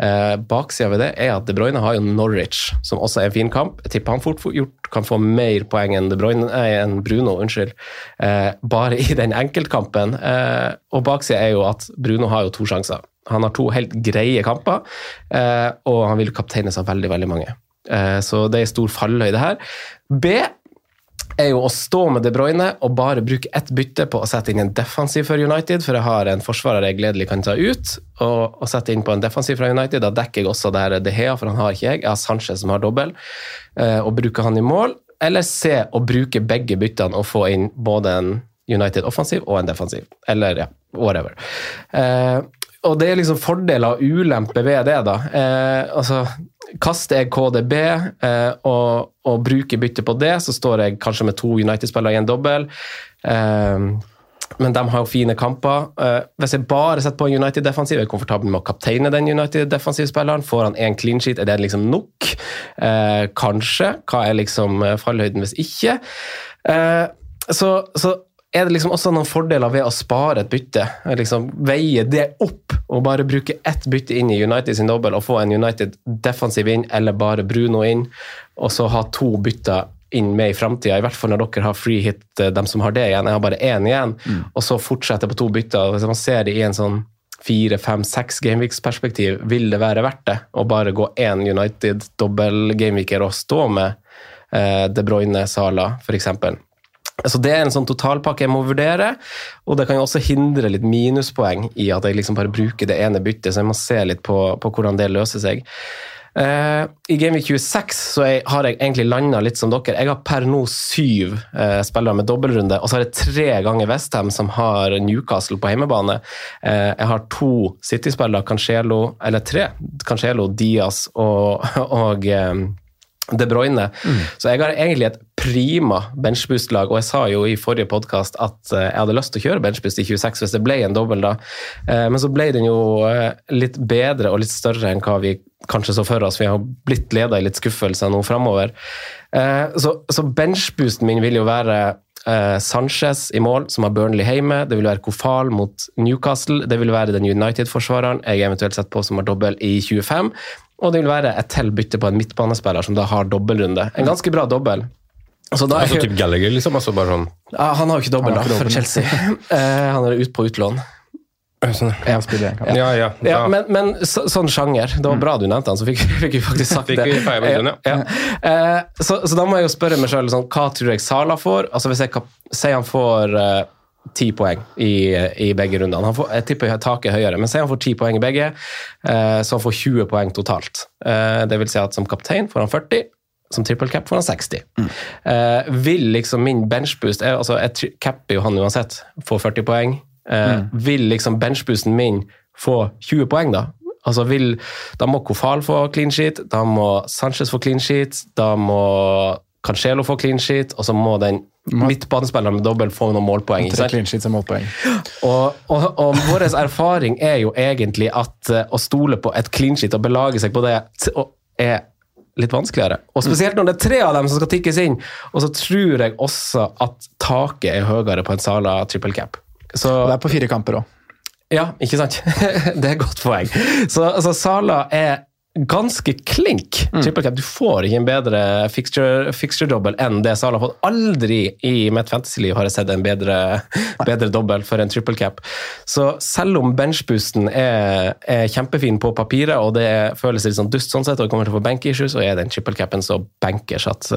Eh, Baksida ved det er at De Bruyne har jo Norwich, som også er en fin kamp. Jeg tipper han fort gjort kan få mer poeng enn, Bruyne, eh, enn Bruno, unnskyld. Eh, bare i den enkeltkampen. Eh, og baksida er jo at Bruno har jo to sjanser. Han har to helt greie kamper, eh, og han vil kapteines av veldig, veldig mange. Så det er stor fallhøyde her. B er jo å stå med De Bruyne og bare bruke ett bytte på å sette inn en defensiv for United, for jeg har en forsvarer jeg gledelig kan ta ut, og, og sette inn på en defensiv fra United. Da dekker jeg også der De Hea, for han har ikke jeg. Jeg har Sanchez som har dobbel, eh, og bruker han i mål. Eller se å bruke begge byttene og få inn både en United offensiv og en defensiv. Eller ja, whatever. Eh, og det er liksom fordeler og ulemper ved det, da. Eh, altså, kaster jeg KDB eh, og, og bruker bytte på det, så står jeg kanskje med to United-spillere i en dobbel. Eh, men de har jo fine kamper. Eh, hvis jeg bare setter på en United-defensiv, er jeg komfortabel med å kapteine den United-defensivspilleren. Får han én clean sheet, er det liksom nok? Eh, kanskje. Hva er liksom eh, fallhøyden hvis ikke? Eh, så, så er det liksom også noen fordeler ved å spare et bytte. Liksom Veie det opp og bare bruke ett bytte inn i United sin dobbel og få en United defensiv inn, eller bare Bruno inn, og så ha to bytter inn med i framtida. I hvert fall når dere har free hit, eh, dem som har det igjen. Jeg har bare én igjen, og så fortsette på to bytter. Hvis man ser det i en sånn fire, fem, seks gameweeks-perspektiv, vil det være verdt det å bare gå én United dobbel gameweeker og stå med eh, De Bruyne, Sala f.eks. Så Det er en sånn totalpakke jeg må vurdere, og det kan jo også hindre litt minuspoeng i at jeg liksom bare bruker det ene byttet, så jeg må se litt på, på hvordan det løser seg. Uh, I Gameweek 26 så jeg, har jeg egentlig landa litt som dere. Jeg har per nå syv uh, spillere med dobbeltrunde, og så har jeg tre ganger Westham som har Newcastle på hjemmebane. Uh, jeg har to City-spillere, Cancelo, eller tre, Cancelo, Diaz og, og eh, De Bruyne. Så jeg har egentlig et prima benchboost-lag, og jeg sa jo i forrige podkast at eh, jeg hadde lyst til å kjøre benchboost i 26 hvis det ble en dobbel da, Eh, men så ble den jo eh, litt bedre og litt større enn hva vi kanskje så for oss. Vi har blitt leda i litt skuffelser nå framover. Så, så benchboosten min vil jo være eh, Sanchez i mål, som har Burnley hjemme. Det vil være Kofal mot Newcastle. Det vil være den United-forsvareren jeg eventuelt setter på som har dobbel i 25. Og det vil være et til bytte på en midtbanespiller som da har dobbeltrunde. En ganske bra dobbel. Så da Altså typ Gallagher, liksom? Altså sånn ja, han har jo ikke dobbel da, for. Chelsea. Eh, han er ute på utlån. Sånn. Ja. Ja, ja. Ja, men, men så, sånn sjanger. Det var bra du nevnte han, så fikk, fikk vi faktisk sagt Fikk det. Eh, så, så da må jeg jo spørre meg sjøl sånn, hva tror jeg Sala får. Altså Hvis jeg sier han får eh, ti poeng i, i begge rundene. Han får, jeg tipper taket er høyere, men sier han får ti poeng i begge, uh, så han får 20 poeng totalt. Uh, det vil si at som kaptein får han 40. Som triple cap får han 60. Eh, vil liksom min benchboost jeg, altså Jeg capper jo han uansett, får 40 poeng. Eh, Vil liksom benchboosten min få 20 poeng, da? Altså vil, Da må Kofal få clean sheet, da må Sanchez få clean sheet, da må Cancelo få clean sheet, og så må den midtbanespilleren med dobbel få noen målpoeng. Tre clean sheets og målpoeng. Og, og, og vår erfaring er jo egentlig at eh, å stole på et clean sheet og belage seg på det er litt vanskeligere. Og spesielt når det er tre av dem som skal tikkes inn. Og så tror jeg også at taket er høyere på en Sala triple cap. Så, Og det er på fire kamper òg. ja, ikke sant? det er et godt poeng. Så altså, Sala er ganske klink triple cap. Du får ikke en bedre fixture, fixture enn det Sala har fått. Aldri i mitt fantasy-liv har jeg sett en bedre, bedre dobbel for en triple cap. Så selv om benchboosten er, er kjempefin på papiret, og det er- føles litt sånn dust sånn sett, og kommer til å få bank issues, så er den triple capen så bankers at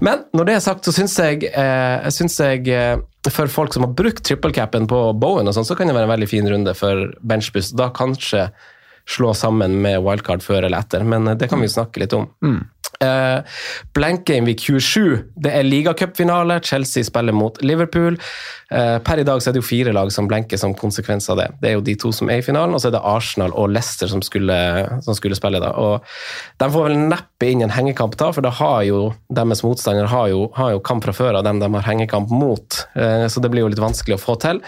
Men når det er sagt, så syns jeg, eh, synes jeg eh, for folk som har brukt triple capen på Bowen, og sånn, så kan det være en veldig fin runde for benchboost. Da kanskje slå sammen med wildcard før eller etter, men eh, det kan vi jo snakke litt om. Eh, Blank Game Week 27, det er ligacupfinale. Chelsea spiller mot Liverpool. Uh, per i dag så er det jo fire lag som blenker som konsekvens av det. Det er jo de to som er i finalen, og så er det Arsenal og Leicester som skulle, som skulle spille. da. Og De får vel neppe inn en hengekamp da, for da har jo deres motstandere har jo, har jo kamp fra før av dem de har hengekamp mot, eh, så det blir jo litt vanskelig å få til.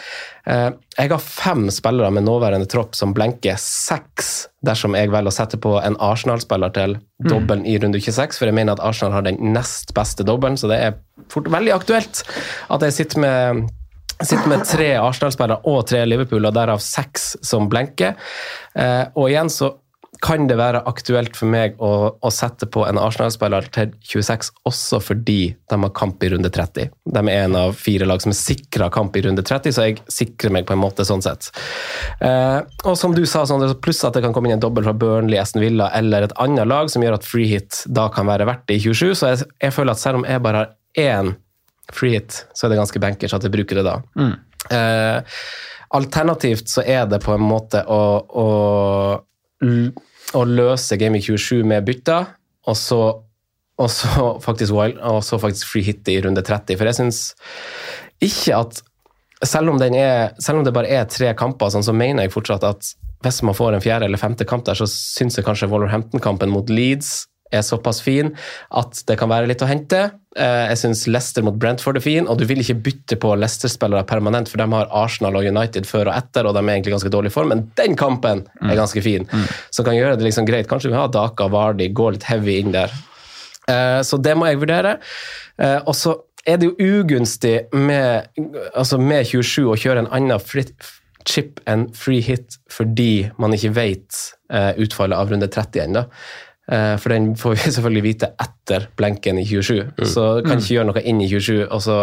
Eh, jeg har fem spillere med nåværende tropp som blenker seks dersom jeg velger å sette på en Arsenal-spiller til dobbelen i runde 26, for jeg mener at Arsenal har den nest beste dobbelen, så det er fort veldig aktuelt at jeg sitter med sitter med tre Arsenal-spillere og tre Liverpool, og derav seks som blenker. Eh, og igjen så kan det være aktuelt for meg å, å sette på en Arsenal-spiller til 26 også fordi de har kamp i runde 30. De er en av fire lag som er sikra kamp i runde 30, så jeg sikrer meg på en måte sånn sett. Eh, og som du sa, Sondre, pluss at det kan komme inn en dobbel fra Burnley, Aston Villa eller et annet lag som gjør at free hit da kan være verdt det i 27, så jeg, jeg føler at selv om jeg bare har én free hit, så er det ganske bankers at jeg bruker det da. Eh, alternativt så er det på en måte å, å, å løse Game i 27 med bytter, og så, og så faktisk wild, og så faktisk free hit i runde 30. For jeg syns ikke at selv om, er, selv om det bare er tre kamper, sånn, så mener jeg fortsatt at hvis man får en fjerde eller femte kamp der, så syns jeg kanskje Wolverhampton-kampen mot Leeds er såpass fin at det kan være litt å hente. Eh, Jeg syns Leicester mot Brentford er fin, og du vil ikke bytte på Leicester-spillere permanent, for de har Arsenal og United før og etter, og de er egentlig ganske dårlig i form, men den kampen er ganske fin. Så kan gjøre det liksom greit. Kanskje vi har Daka, Vardi, gå litt heavy inn der. Eh, Så det må jeg vurdere. Eh, Og så er det jo ugunstig med, altså med 27 å kjøre en annen fritt chip enn free hit fordi man ikke vet utfallet av runde 30 ennå. Eh, For den får vi selvfølgelig vite etter blenken i 27, så kan ikke gjøre noe inn i 27. og så...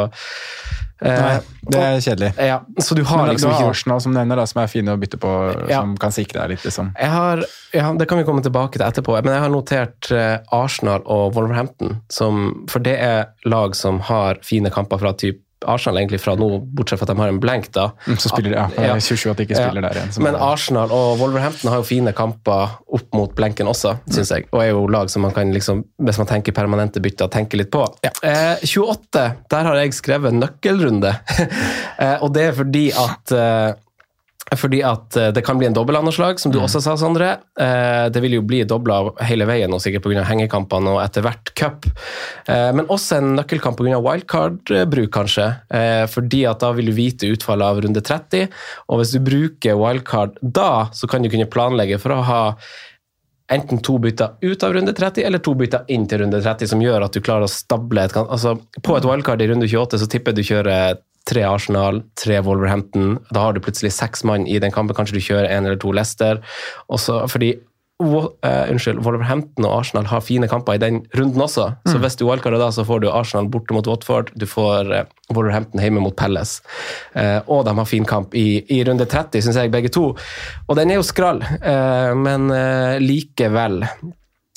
eh, Nei, det er kjedelig. Ja, så du har Men liksom du har Arsenal som nevner, da, som er fine å bytte på, Ja. som kan sikre deg litt. liksom. Har, ja, Det kan vi komme tilbake til etterpå, men jeg har notert eh, Arsenal og Wolverhampton. Som, for det er lag som har fine kamper fra typ Arsenal egentlig fra nå, bortsett fra at de har en blank. da. Mm, Så spiller de, ja, Jeg synes jo at de ikke spiller der igjen. Men er- Arsenal og Wolverhampton har jo fine kamper opp mot blenken også, syns jeg. Og er jo lag som man kan, liksom, hvis man tenker permanente bytter, tenke litt på. Eh, 28, der har jeg skrevet nøkkelrunde. eh, og det er fordi at eh, Fordi at eh, det kan bli en dobbeltannetslag, som du også sa, Sondre. Eh, Det vil jo bli dobla hele veien, og sikkert pga. hengekampene og etter hvert cup. Eh, Men også en nøkkelkamp pga. wildcard-bruk, kanskje. Fordi at da vil du vite utfallet av runde 30, og hvis du bruker wildcard da, så kan du kunne planlegge for å ha enten to bytter ut av runde 30, eller to bytter inn til runde 30, som gjør at du klarer å stable et altså, På et wildcard i runde 28 så tipper jeg du kjører tre Arsenal, tre Wolverhampton. Da har du plutselig seks mann i den kampen. Kanskje du kjører en eller to Leicester. Også, fordi eh, unnskyld, Wolverhampton og Arsenal har fine kamper i den runden også. Så Mm. hvis du wildcarder da, så får du Arsenal borte mot Watford, du får uh, Wolverhampton hjemme mot Pelles. Uh, og de har fin kamp i, i runde 30, syns jeg, begge to. Og den er jo skrall, eh, men likevel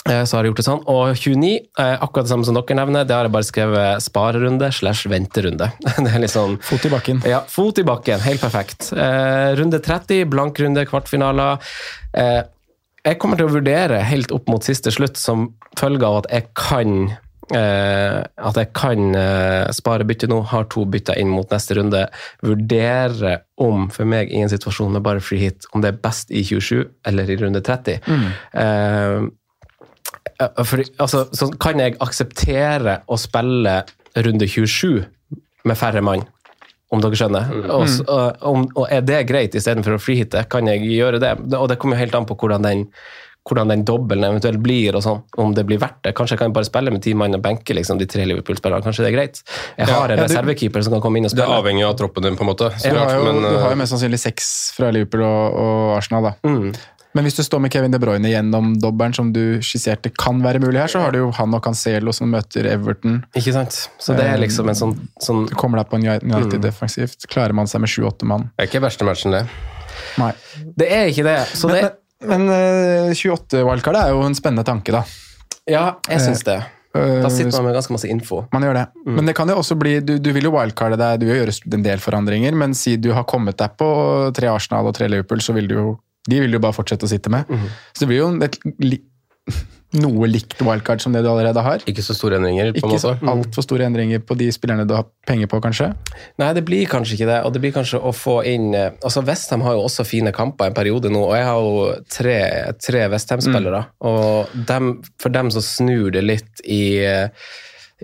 så har jeg gjort det sånn. Og 29, eh, akkurat det samme som dere nevner, det har jeg bare skrevet sparerunde slash venterunde. det er litt sånn Fot i bakken. ja, fot i bakken. Helt perfekt. Eh, runde 30, blank runde, kvartfinaler. Eh, jeg kommer til å vurdere helt opp mot siste slutt som følge av at jeg kan eh, at jeg kan eh, spare bytte nå, har to bytter inn mot neste runde. Vurdere om, for meg i en situasjon med bare free hit, om det er best i 27 eller i runde 30. Mm. Eh, for, altså, så kan jeg akseptere å spille runde 27 med færre mann, om dere skjønner. Og, og, og er det greit istedenfor å freehitte, kan jeg gjøre det. Og det kommer jo helt an på hvordan den hvordan den dobbelen eventuelt blir, og sånn, om det blir verdt det. Kanskje jeg kan bare spille med ti mann og benke liksom, de tre Liverpool-spillerne. Kanskje det er greit. Jeg Ja, har en ja, du- reservekeeper som kan komme inn og spille. Det avhenger av troppen din, på en måte. Så Du har, jo, men, du har jo eh, mest sannsynlig seks fra Liverpool og, og Arsenal, da. Mm. Men hvis du står med Kevin De Bruyne gjennom dobbelen, som du skisserte kan være mulig her, så har du jo han og Cancelo som møter Everton. Ikke sant? Så det er liksom en sånn, sånn Du kommer deg på en United defensivt. Klarer man seg med sju-åtte mann? det er ikke verste matchen, det. Nei. Det er ikke det. Så det Men, men eh, 28 wildcard er jo en spennende tanke, da. Ja, jeg syns det. Eh, Da sitter man med ganske masse info. Man gjør det. Men det kan jo også bli Du, du vil jo wildcarde deg, du vil gjøre en del forandringer, men si du har kommet deg på tre Arsenal og tre Liverpool, så vil du jo De vil du bare fortsette å sitte med. Så det blir jo et, li, noe likt wildcard som det du allerede har. Ikke så store endringer, på en Ikke måte. altfor store endringer på de spillerne du har penger på, kanskje. Nei, det blir kanskje ikke det. Og det blir kanskje å få inn eh, Altså, Westham har jo også fine kamper en periode nå, og jeg har jo tre, tre Westham-spillere. Og dem, for dem så snur det litt i eh,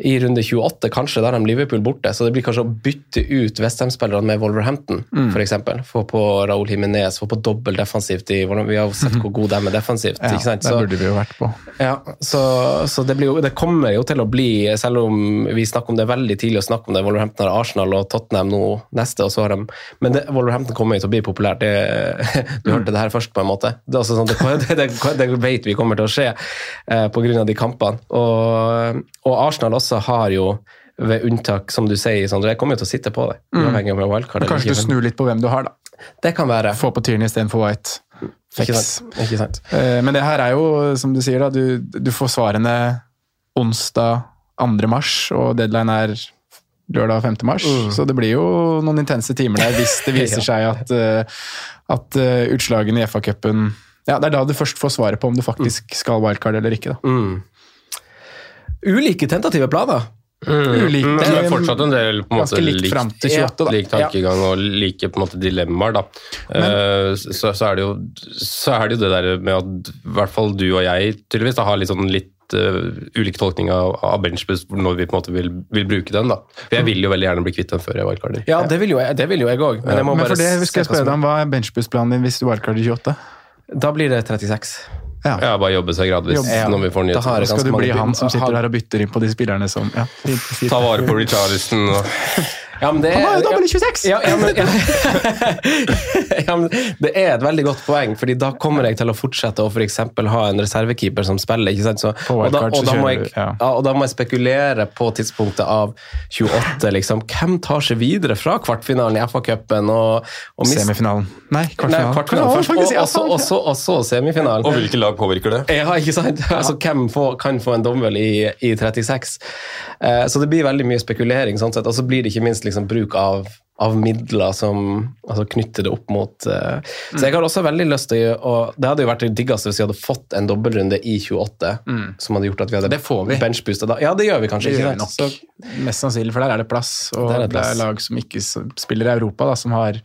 i runde 28, kanskje, der har de Liverpool borte. Så det blir kanskje å bytte ut Westham-spillerne med Wolverhampton, Mm. eksempel. Få på Raúl Jiménez, få på dobbel defensivt. I, Vi har sett hvor gode de er defensivt. Ja, ikke sant? Så, det burde vi jo vært på. Ja, så, så det, blir jo, det kommer jo til å bli, selv om vi snakker om det veldig tidlig å snakke om det, Wolverhampton har Arsenal og Tottenham nå neste, og så har de Men det, Wolverhampton kommer jo til å bli populært. Det, du hørte det her først, på en måte. Det, sånn, det, det, det, det vet vi kommer til å skje eh, pga. de kampene. Og, og Arsenal også har jo ved unntak, som du sier, Sondre, jeg kommer jo til å sitte på det. Men kanskje du snur litt på hvem du har, da. Det kan være. Få på Tierney istedenfor White. Ikke sant? Ikke sant? Eh, Men det her er jo, som du sier, da, du, du får svarene onsdag 2. mars, og deadline er lørdag 5. mars. Så det blir jo noen intense timer der hvis det viser seg at, eh, at eh, utslagene i FA-cupen ja, Det er da du først får svaret på om du faktisk skal wildcard eller ikke. Da. Ulike tentative planer. Ulike, Men det er fortsatt en del på en måte, likt, likt fram til 28, da. lik tankegang og like på en måte dilemmaer. da. Eh, så, så, er det jo, så er det jo det der med at i hvert fall du og jeg tydeligvis da, har litt sånn litt uh, ulik tolkning av, av benchbus når vi på en måte vil, vil bruke den. da. For Jeg vil jo veldig gjerne bli kvitt den før jeg wildcarder. Ja, det vil jo jeg, det vil jo jeg òg. Men jeg må Men bare for det skal jeg spørre deg om, hva er benchbus-planen din hvis du wildcarder 28? Da blir det 36. Ja. Ja, bare jobbe seg gradvis Ja. når vi får nye Da Skal du bli han som sitter her og bytter inn på de spillerne som ja. Ta vare på Richarlison. og- Ja, men det, Han har jo ja, dobbel i 26! ja, ja, men, ja. ja, men det er et veldig godt poeng, fordi da kommer jeg til å fortsette å for ha en reservekeeper som spiller. ikke sant? Så, og, da, og, da må jeg, og da må jeg spekulere på tidspunktet av 28. liksom. Hvem tar seg videre fra kvartfinalen i FA-cupen? Og, og Semifinalen. Nei, Nei, kvartfinalen. kvartfinalen først, og, så, og, så, semifinalen. Og hvilke lag påvirker det? Ja, ikke sant? Altså, hvem får, kan få en dommel i, i 36? Eh, så det blir veldig mye spekulering, sånn sett. og så blir det ikke minst liksom, bruk av, av midler som altså, knytter det opp mot eh. Så jeg har også veldig lyst til å Det hadde jo vært det diggeste hvis vi hadde fått en dobbeltrunde i 28, som hadde gjort at vi hadde benchboosta da. Ja, det gjør vi kanskje. Det gjør vi nok. Så, Mest sannsynlig, for der er det plass. Og det er det det er lag som ikke spiller i Europa, da, som har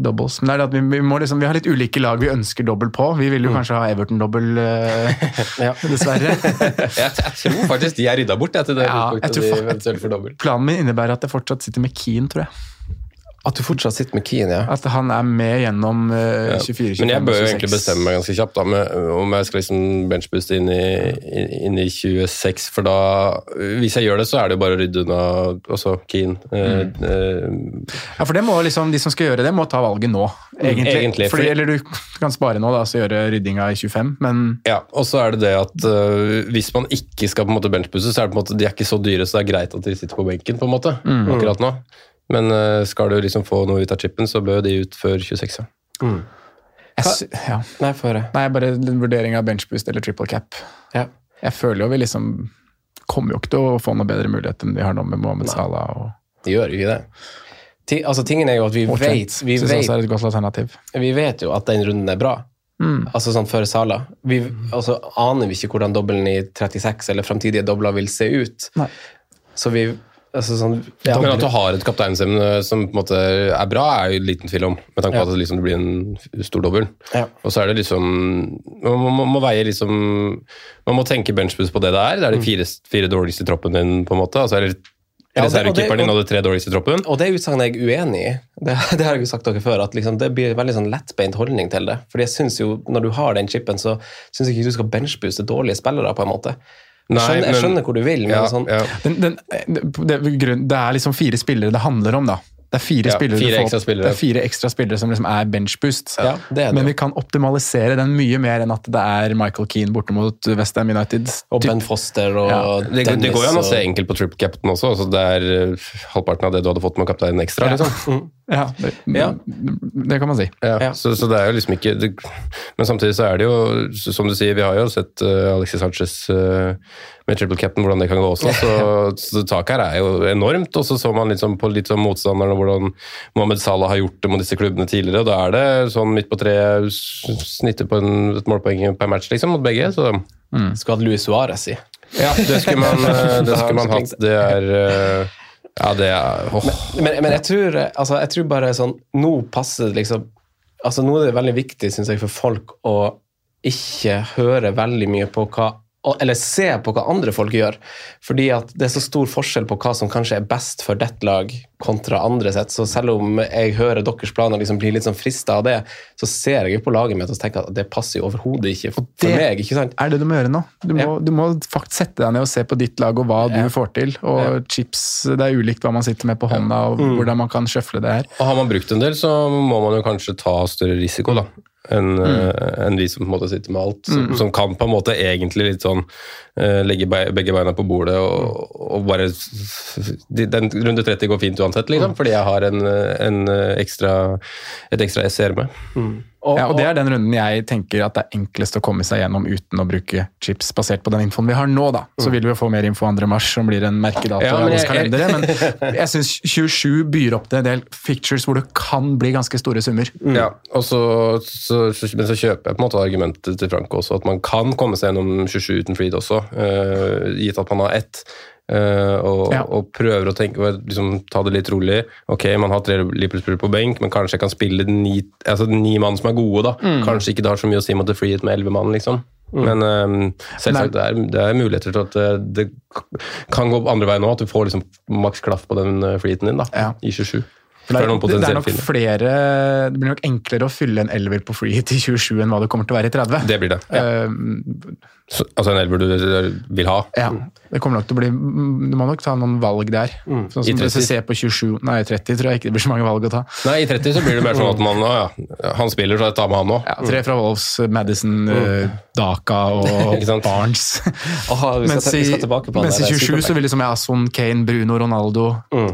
doubles. Men det er det at vi, vi, må liksom, vi har litt ulike lag vi ønsker dobbel på. Vi vil jo kanskje ha Everton-dobbel, eh, dessverre. jeg, jeg tror faktisk de er rydda bort jeg, til det Ja, jeg tror de. Planen min innebærer at jeg fortsatt sitter med Keane, tror jeg. At du fortsatt sitter med Keane, ja. At han er med gjennom uh, 24, 25 Men jeg bør jo egentlig bestemme meg ganske kjapt da, med, om jeg skal liksom benchbooste inn i, inn i 26, for da Hvis jeg gjør det, så er det jo bare å rydde unna også Keane. Eh, Mm. Uh, Ja, for det må liksom, De som skal gjøre det, må ta valget nå. Egentlig. Egentlig, Fordi, for... eller du kan spare nå, da, så gjøre ryddinga i 25, men Ja, og så er det det at uh, hvis man ikke skal på en måte benchbooste, så er det på en måte, de er ikke så dyre, så det er greit at de sitter på benken på en måte, Mm. akkurat nå. Men øh, skal du liksom få noe ut av chipen, så bør de ut før 26. Mm. jeg, ja. Nei, for. Nei, bare vurdering av benchboost eller triple cap. Ja. Jeg føler jo vi liksom kommer jo ikke til å få noe bedre mulighet enn vi har nå med Mohammed Salah og, Det gjør jo ikke det. T altså, tingen er jo at vi og vet, vi, vet, vi vet jo at den runden er bra. Mm. Altså sånn før Sala. Vi altså, aner vi ikke hvordan dobbelen i 36 eller framtidige dobler vil se ut. Nei. Så vi altså, sånn, ja, Men at du har et kapteinsemne som på en måte er bra, er jo liten tvil om, med tanke på Ja. at det liksom blir en stor dobbel. Ja. Og så er det liksom Man må, må, veie liksom Man må tenke benchbus på det det er. Det er de fire, fire dårligste i troppen din, på en måte. Altså, eller Mm. Reservekeeperen din og de tre dårligste i troppen. Og det utsagnet er jeg uenig i. Det, det har jeg jo sagt dere før, at liksom, det blir en veldig sånn lettbeint holdning til det. Fordi jeg synes jo, Når du har den chipen, så syns jeg ikke du skal benchbuse dårlige spillere. på en måte. Jeg Nei, skjønner, jeg men- skjønner hvor du vil, men Ja, sånn, ja. Den, den, det, grunn- det er liksom fire spillere det handler om, da. Det er fire, Ja, spillere, fire du får- ekstra spillere. Det er fire ekstra spillere som liksom er benchboost. Ja, det er det Men jo. vi kan optimalisere den mye mer enn at det er Michael Keane borte mot Westham United. og Typ- Ben Foster og Ja, Det, Dennis det går jo an å se enkelt på Trip captain også. Altså det er øh, halvparten av det du hadde fått med kapteinen ekstra. Ja. liksom. Ja, det, Ja. det kan man si. Ja, Ja. Så, så det er jo liksom ikke det, Men samtidig så er det jo, som du sier, vi har jo sett uh, Alexis Sanchez uh, med triple captain, hvordan det kan gå også. Så, så taket her er jo enormt. Og så så man liksom på litt sånn motstanderen hvordan Mohammed Salah har gjort det mot disse klubbene tidligere. og Da er det sånn midt på treet, snittet på en, et målpoeng per match liksom, mot begge. Så Skulle hatt Luis Suárez i. ja, det skulle man, det skulle man hatt. Det er øh, Ja, det er oh. Men, men jeg, tror, altså, jeg tror bare sånn Nå passer det liksom altså Nå er det veldig viktig synes jeg, for folk å ikke høre veldig mye på hva eller se på hva andre folk gjør. Fordi at det er så stor forskjell på hva som kanskje er best for ditt lag kontra andre sett. Så selv om jeg hører deres planer liksom blir litt sånn frista av det, så ser jeg jo på laget mitt og tenker at det passer jo overhodet ikke for, for det- meg. ikke sant? er det du må gjøre nå. Du må, Ja. du må faktisk sette deg ned og se på ditt lag og hva Ja. du får til. Og chips, Det er ulikt hva man sitter med på hånda og Mm. hvordan man kan sjøfle det her. Og har man brukt en del, så må man jo kanskje ta større risiko, da. Enn Mm. en vi som på en måte sitter med alt. Som, som kan på en måte egentlig litt sånn eh, legge be begge beina på bordet og, og bare Den runde 30 går fint uansett, Mm. liksom. Fordi jeg har en, eh, en eh, ekstra, et ekstra SCR med. Og, Ja, og Det er den runden jeg tenker at det er enklest å komme seg gjennom uten å bruke chips, basert på den infoen vi har nå. da. Så vil vi jo få mer info 2. mars, som blir en merkedato Ja, i men alles kalendere. Men jeg syns 27 byr opp til en del fictures hvor det kan bli ganske store summer. Ja, og så, så, så, Men så kjøper jeg på en måte argumentet til Franco også, at man kan komme seg gjennom 27 uten freed også, uh, gitt at man har ett. Eh, og, Ja. og prøver å tenke, liksom, ta det litt rolig. Ok, man har tre Liverpool-spillere på benk, men kanskje jeg kan spille ni, altså, ni mann som er gode. da. Mm. Kanskje ikke det har så mye å si mot det freehet med elleve mann. liksom. Men um, selvsagt, det er, det er muligheter til at det, det kan gå andre veien nå, at du får liksom maks klaff på den eh, freeheten din da, Ja. i 27. Det, det er nok flere, det blir nok enklere å fylle en elver på free hit i 27 enn hva det kommer til å være i 30. Det blir det. Ja. Eh, Så, altså en elver du vil ha. Ja, det kommer nok til å bli Du må nok ta noen valg der. Sånn som I 30. Hvis du ser på 27 Nei, i 30 tror jeg ikke det blir så mange valg å ta. Nei, i 30 så blir det mer sånn at man å ja, han spiller, så jeg tar med han nå. Ja, tre fra Wolves, Madison, mm. Daka og Barnes. Skal, Mens vi i, skal tilbake på mens i 27 så vil liksom jeg ha Son, Kane, Bruno, Ronaldo,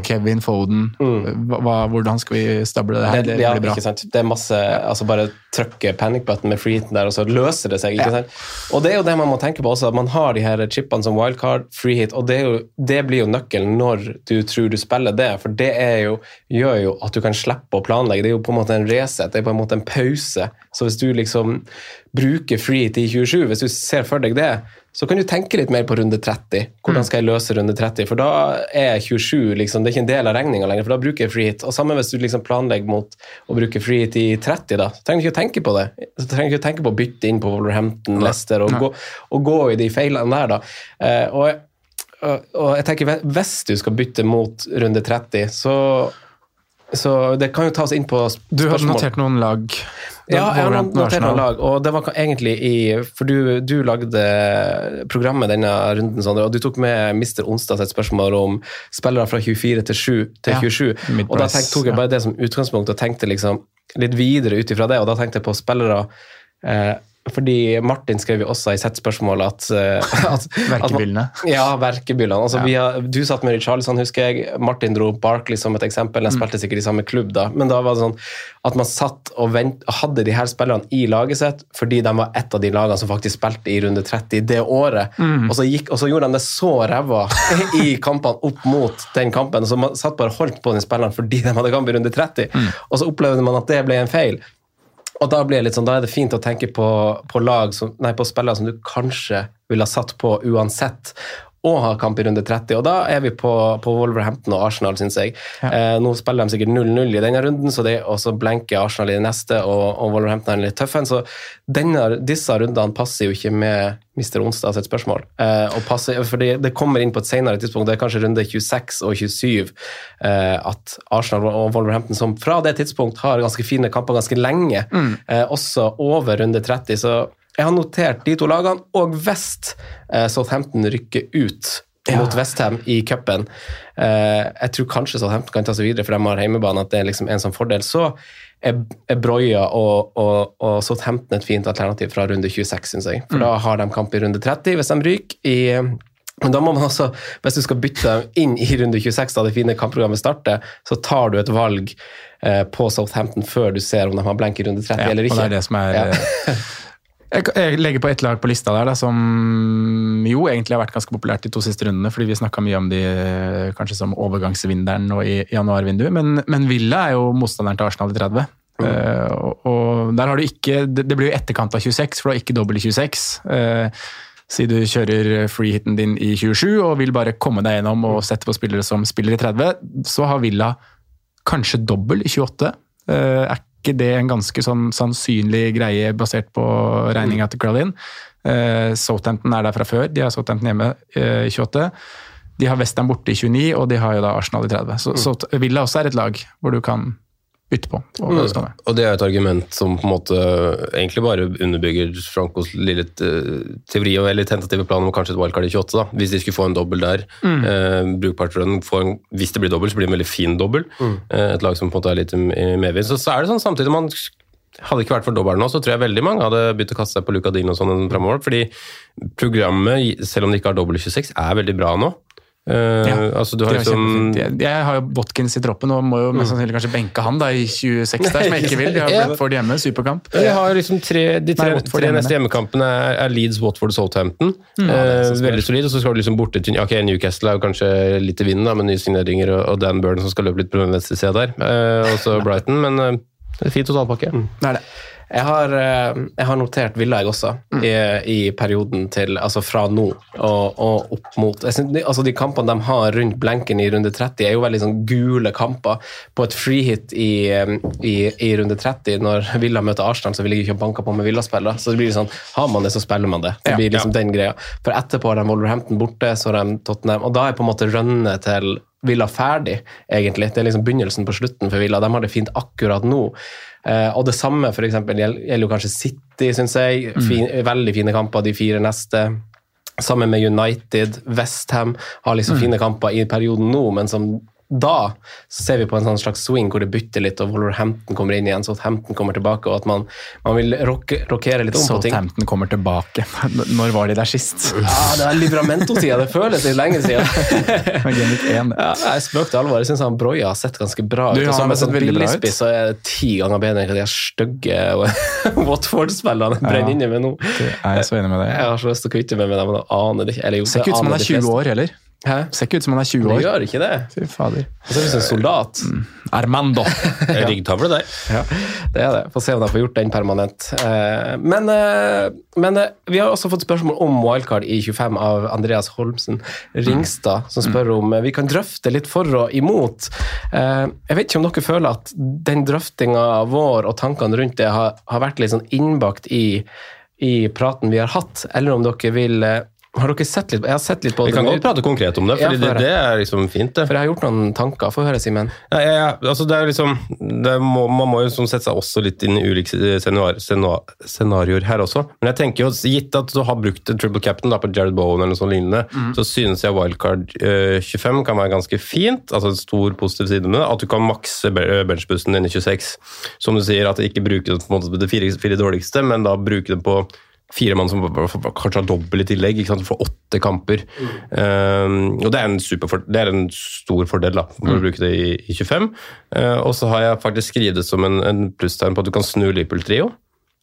Kevin Foden hva, hva- Hvordan skal vi stable det her? det, Det ja, blir bra. ikke sant? det er masse altså Bare trykke panic button med freeheaten der, og så løser det seg. ikke sant? Og det er jo det man må tenke på også, at man har de her chipene som wildcard, freehit, og det, jo, det blir jo nøkkelen når du tror du spiller det. For det jo, gjør jo at du kan slippe å planlegge. Det er jo på en måte en reset, det er på en måte en pause. Så hvis du liksom bruker Free i 27, hvis du ser for deg det, så kan du tenke litt mer på runde 30. Hvordan skal jeg løse runde 30? For da er 27 liksom, det er ikke en del av regninga lenger, for da bruker jeg free hit. Og samme hvis du liksom planlegger mot å bruke free hit i 30, da. Så trenger du ikke å tenke på det. Så trenger du ikke å tenke på å bytte inn på Wolverhampton, Leicester, og, gå, og gå i de feilene der, da. Eh, og, og, og jeg tenker, hvis du skal bytte mot runde 30, så så det kan jo ta oss inn på spørsmål. Du har notert noen lag? Ja, jeg har notert noen lag, og det var egentlig i For du, du lagde programmet denne runden, Sondre, og du tok med Mr. Onsdags et spørsmål om spillere fra 24 til, 7, til Ja, 27. midprice, og da tenkte, tok jeg bare det som utgangspunkt og tenkte liksom litt videre ut ifra det, og da tenkte jeg på spillere eh, fordi Martin skrev jo også i sitt spørsmål at, eh, at Verkebyllene. Ja, verkebyllene. Altså, Ja. vi har, du satt med Richarlison, husker jeg. Martin dro Barkley som et eksempel. Jeg spilte sikkert i samme klubb da. Men da var det sånn at man satt og vent, hadde de her spillerne i laget sitt fordi de var et av de lagene som faktisk spilte i runde 30 det året. Mm. Og, så gikk, og så gjorde de det så ræva i kampene opp mot den kampen. Så man satt bare og holdt på den spilleren fordi de hadde kamp i runde 30. Mm. Og så opplevde man at det ble en feil. Og da blir det litt sånn, da er det fint å tenke på, på, som, nei, på spillere som du kanskje ville ha satt på uansett, og har kamp i runde 30. Og da er vi på, på Wolverhampton og Arsenal, syns jeg. Eh, nå spiller de sikkert 0-0 i denne runden, så det, og så blenker Arsenal i den neste, og, og Wolverhampton er litt tøffe. Så denne, disse rundene passer jo ikke med Mr. Onsdag sitt spørsmål. Eh, og passer, fordi det kommer inn på et senere tidspunkt, det er kanskje runde 26 og 27, eh, at Arsenal og Wolverhampton, som fra det tidspunkt har ganske fine kamper ganske lenge, mm. også over runde 30. Så jeg har notert de to lagene, og hvis eh, Southampton rykker ut mot Westham i cupen eh, Jeg tror kanskje Southampton kan ta seg videre, for de har hjemmebane, at det er liksom en sånn fordel. Så er, Broya og, og, og Southampton et fint alternativ fra runde 26, syns jeg. For da har de kamp i runde 30 hvis de ryker. i men da må man også, hvis du skal bytte dem inn i runde 26, da det fine kampprogrammet starter, så tar du et valg eh, på Southampton før du ser om de har blenk i runde 30 Ja, eller ikke. og det er det som er Ja. jeg, legger på ett lag på lista der, da, som jo egentlig har vært ganske populært de to siste rundene, fordi vi snakka mye om de eh, kanskje som overgangsvinneren nå i januarvinduet. Men, men Villa er jo motstanderen til Arsenal i 30. Eh, og, og der har du ikke Det, det blir jo etterkant av 26, for du har ikke dobbel i 26. Uh, Si du kjører freehiten din i 27 og vil bare komme deg gjennom og sette på spillere som spiller i 30, så har Villa kanskje dobbel i 28. Eh, er ikke det en ganske sånn sannsynlig greie basert på regninga til Crowlin? Uh, Southampton er der fra før, de har Southampton hjemme eh, i 28. De har Western borte i 29, og de har jo da Arsenal i 30. Så, så Villa også er et lag hvor du kan bytte på. Og, Mm. Og det er et argument som på en måte egentlig bare underbygger Frankos lille eh, teori og eller tentative plan om kanskje et wildcard i 28. da. Hvis de skulle få en dobbel der, Mm. eh, brukbart for får en, hvis det blir dobbel, så blir det en veldig fin dobbel. Eh, et lag som på en måte er litt i medvind. Så, så er det sånn samtidig man hadde det ikke vært for dobbelen nå, så tror jeg veldig mange hadde begynt å kaste seg på Luca Dino og sånn fremover. Fordi programmet, selv om det ikke har dobbel 26, er veldig bra nå. Eh, Ja, altså du har liksom jeg, jeg har jo Watkins i troppen og må jo mest sannsynlig kanskje benke han da i 26 der, som jeg ikke vil. De har Ja. Brentford hjemme, superkamp. Ja, liksom tre, de tre, Nei, tre neste hjemmekampene er, er Leeds, Watford og Southampton. Mm. Eh, veldig solid. Og så skal du liksom borte til ok, Newcastle er jo kanskje litt i vinden da, med nye signeringer og, og Dan Burn som skal løpe litt på den venstre sida der. Eh, og så Brighton, men eh, det fint totalpakke. Det er det. Jeg har, eh, jeg har notert Villa, jeg også, Mm. i, i perioden til, altså fra nå og, og opp mot synes, altså De kampene de har rundt blenken i runde 30, er jo veldig sånn gule kamper. På et freehit i, i, i runde 30, når Villa møter Arsenal, så vil jeg ikke banke på med Villa-spillere. Så det blir sånn, har man det, så spiller man det. Det blir liksom den greia. For etterpå har de Wolverhampton borte, så har de Tottenham, og da er på en måte rønnet til Villa ferdig, egentlig. Det er liksom begynnelsen på slutten for Villa. De har det fint akkurat nå. Eh, og det samme for eksempel, gjelder jo kanskje City, syns jeg. Fin, Veldig fine kamper de fire neste. Sammen med United, Westham har liksom fine kamper i perioden nå, men som da ser vi på en sånn slags swing hvor det bytter litt, og Wolverhampton kommer inn igjen, så Hampton kommer tilbake, og at man, man vil rokere litt om på ting. Southampton kommer tilbake. Når var de der sist? Ja, det er Livramento-tida. Det føles litt lenge siden. Game week 1. Ja, jeg spøk til alvor. Jeg syns Broya har sett ganske bra ut. Du, og han som en sett sånn billigspiss så er det ti ganger bedre enn de stygge Watford-spillerne brenner inne med nå. Jeg er så enig med deg. Jeg har så lyst til å kvitte meg med dem, men jeg aner det ikke. Eller, jo, Ser ikke ut som han er 20 år heller. Hæ? Ser ikke ut som han er 20 år. Det gjør ikke det. Fy fader. Og så er det en soldat. Armando. Ryggtavle der. Ja, det er det. Få se om de får gjort den permanent. Eh, Men, eh, men eh, vi har også fått spørsmål om wildcard i 25 av Andreas Holmsen Ringstad, som spør om eh, vi kan drøfte litt for og imot. Jeg vet ikke om dere føler at den drøftinga vår og tankene rundt det har, har vært litt sånn innbakt i, i praten vi har hatt, eller om dere vil Har dere sett litt Jeg har sett litt på det. Vi kan godt prate konkret om det, for det, det er liksom fint, det. For jeg har gjort noen tanker. Få høre, Simen. Ja, ja, ja. Altså, det er liksom, det må, man må jo sånn sette seg også litt inn i ulike scenar- scenar- scenarioer her også. Men jeg tenker jo, gitt at du har brukt triple captain da, på Jared Bowen eller noe sånt lignende, så synes jeg wildcard uh, 25 kan være ganske fint. altså En stor positiv side med det. At du kan makse benchbussen din i 26. Som du sier, at ikke bruke det på en måte på de fire, fire dårligste, men da bruke det på fire mann som kanskje har dobbel i tillegg. ikke sant? Får åtte kamper. Um, og det er en, superfor, det er en stor fordel da, for å bruke det i, i 25. Uh, og så har jeg faktisk skrevet det som en, en plusstegn på at du kan snu Liverpool-trio.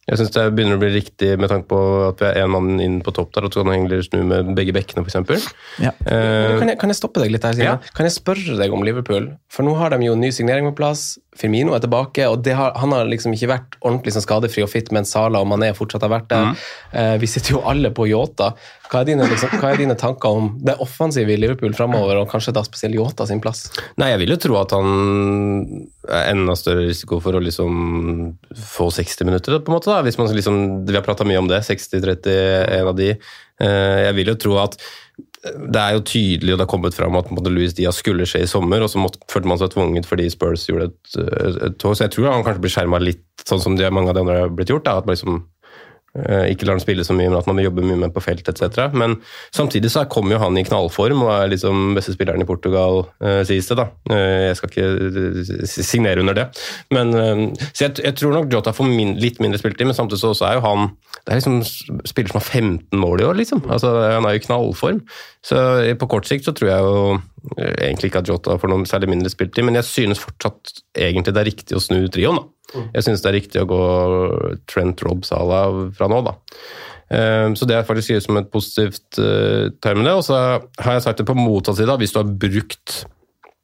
Jeg synes det begynner å bli riktig med tanke på at vi er én mann inn på topp der, og du kan egentlig snu med begge bekkene, f.eks. Ja. Uh, Kan jeg, kan jeg stoppe deg litt her, Sina? Ja. Kan jeg spørre deg om Liverpool? For nå har de jo ny signering på plass. Firmino er tilbake, og det har, han har liksom ikke vært ordentlig sånn skadefri og fit, mens Sala og Mané fortsatt har vært der. Eh, vi sitter jo alle på Yota. Hva er, dine, liksom, hva er dine tanker om det offensive i Liverpool framover, og kanskje da spesielt Yota sin plass? Nei, jeg vil jo tro at han er enda større risiko for å liksom få 60 minutter, på en måte. da, hvis man liksom, Vi har prata mye om det, 60-30 en av de. Eh, Jeg vil jo tro at det er jo tydelig, og det har kommet fram at Louis Diaz skulle skje i sommer, og så måtte, følte man seg tvunget fordi Spurs gjorde et, tog. Så jeg tror han kanskje blir skjerma litt, sånn som de, mange av de andre har blitt gjort. Da, at man liksom ikke lar han spille så mye, men at man jobber mye med på felt etc. Men samtidig så kom jo han i knallform og er liksom beste spilleren i Portugal, uh, sies det. da. Uh, jeg skal ikke eh, signere under det. Men, uh, så jeg, jeg tror nok Jota får min, litt mindre spilletid, men samtidig så så er jo han det er liksom spiller som har 15 mål i år, liksom. Altså, han er jo i knallform. Så eh, på kort sikt så tror jeg jo eh, egentlig ikke at Jota får noe særlig mindre spiltid, men jeg synes fortsatt egentlig det er riktig å snu trioen, da. Jeg synes det er riktig å gå Trent Rob Salah fra nå, da. Eh, Så det er faktisk skrevet som et positivt med det. Og så har jeg sagt det på motsatt side, hvis du har brukt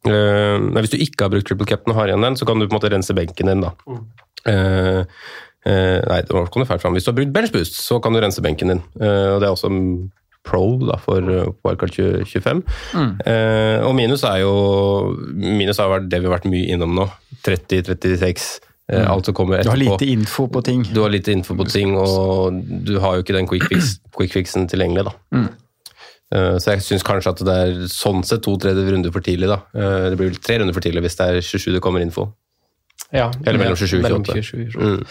eh, nei, Hvis du ikke har brukt triple captain og har igjen den, så kan du på en måte rense benken din, da. Eh, eh, nei, det var- ikke noe fælt fram. Hvis du har brukt bench boost, så kan du rense benken din. Eh, og det er også pro da, for Wildcard 25. Mm. Eh, og minus er jo Minus har vært det vi har vært mye innom nå. 30-36. eh, Alt som kommer Du har lite info på ting. Du har lite info på ting, og du har jo ikke den quick, fix, quick fixen tilgjengelig. da. Eh, Så jeg syns kanskje at det er sånn sett to-tre runder for tidlig. da. Eh, Det blir vel tre runder for tidlig hvis det er 27 det kommer info. Ja, Eller mellom 27 og 28. 27 28. Mm.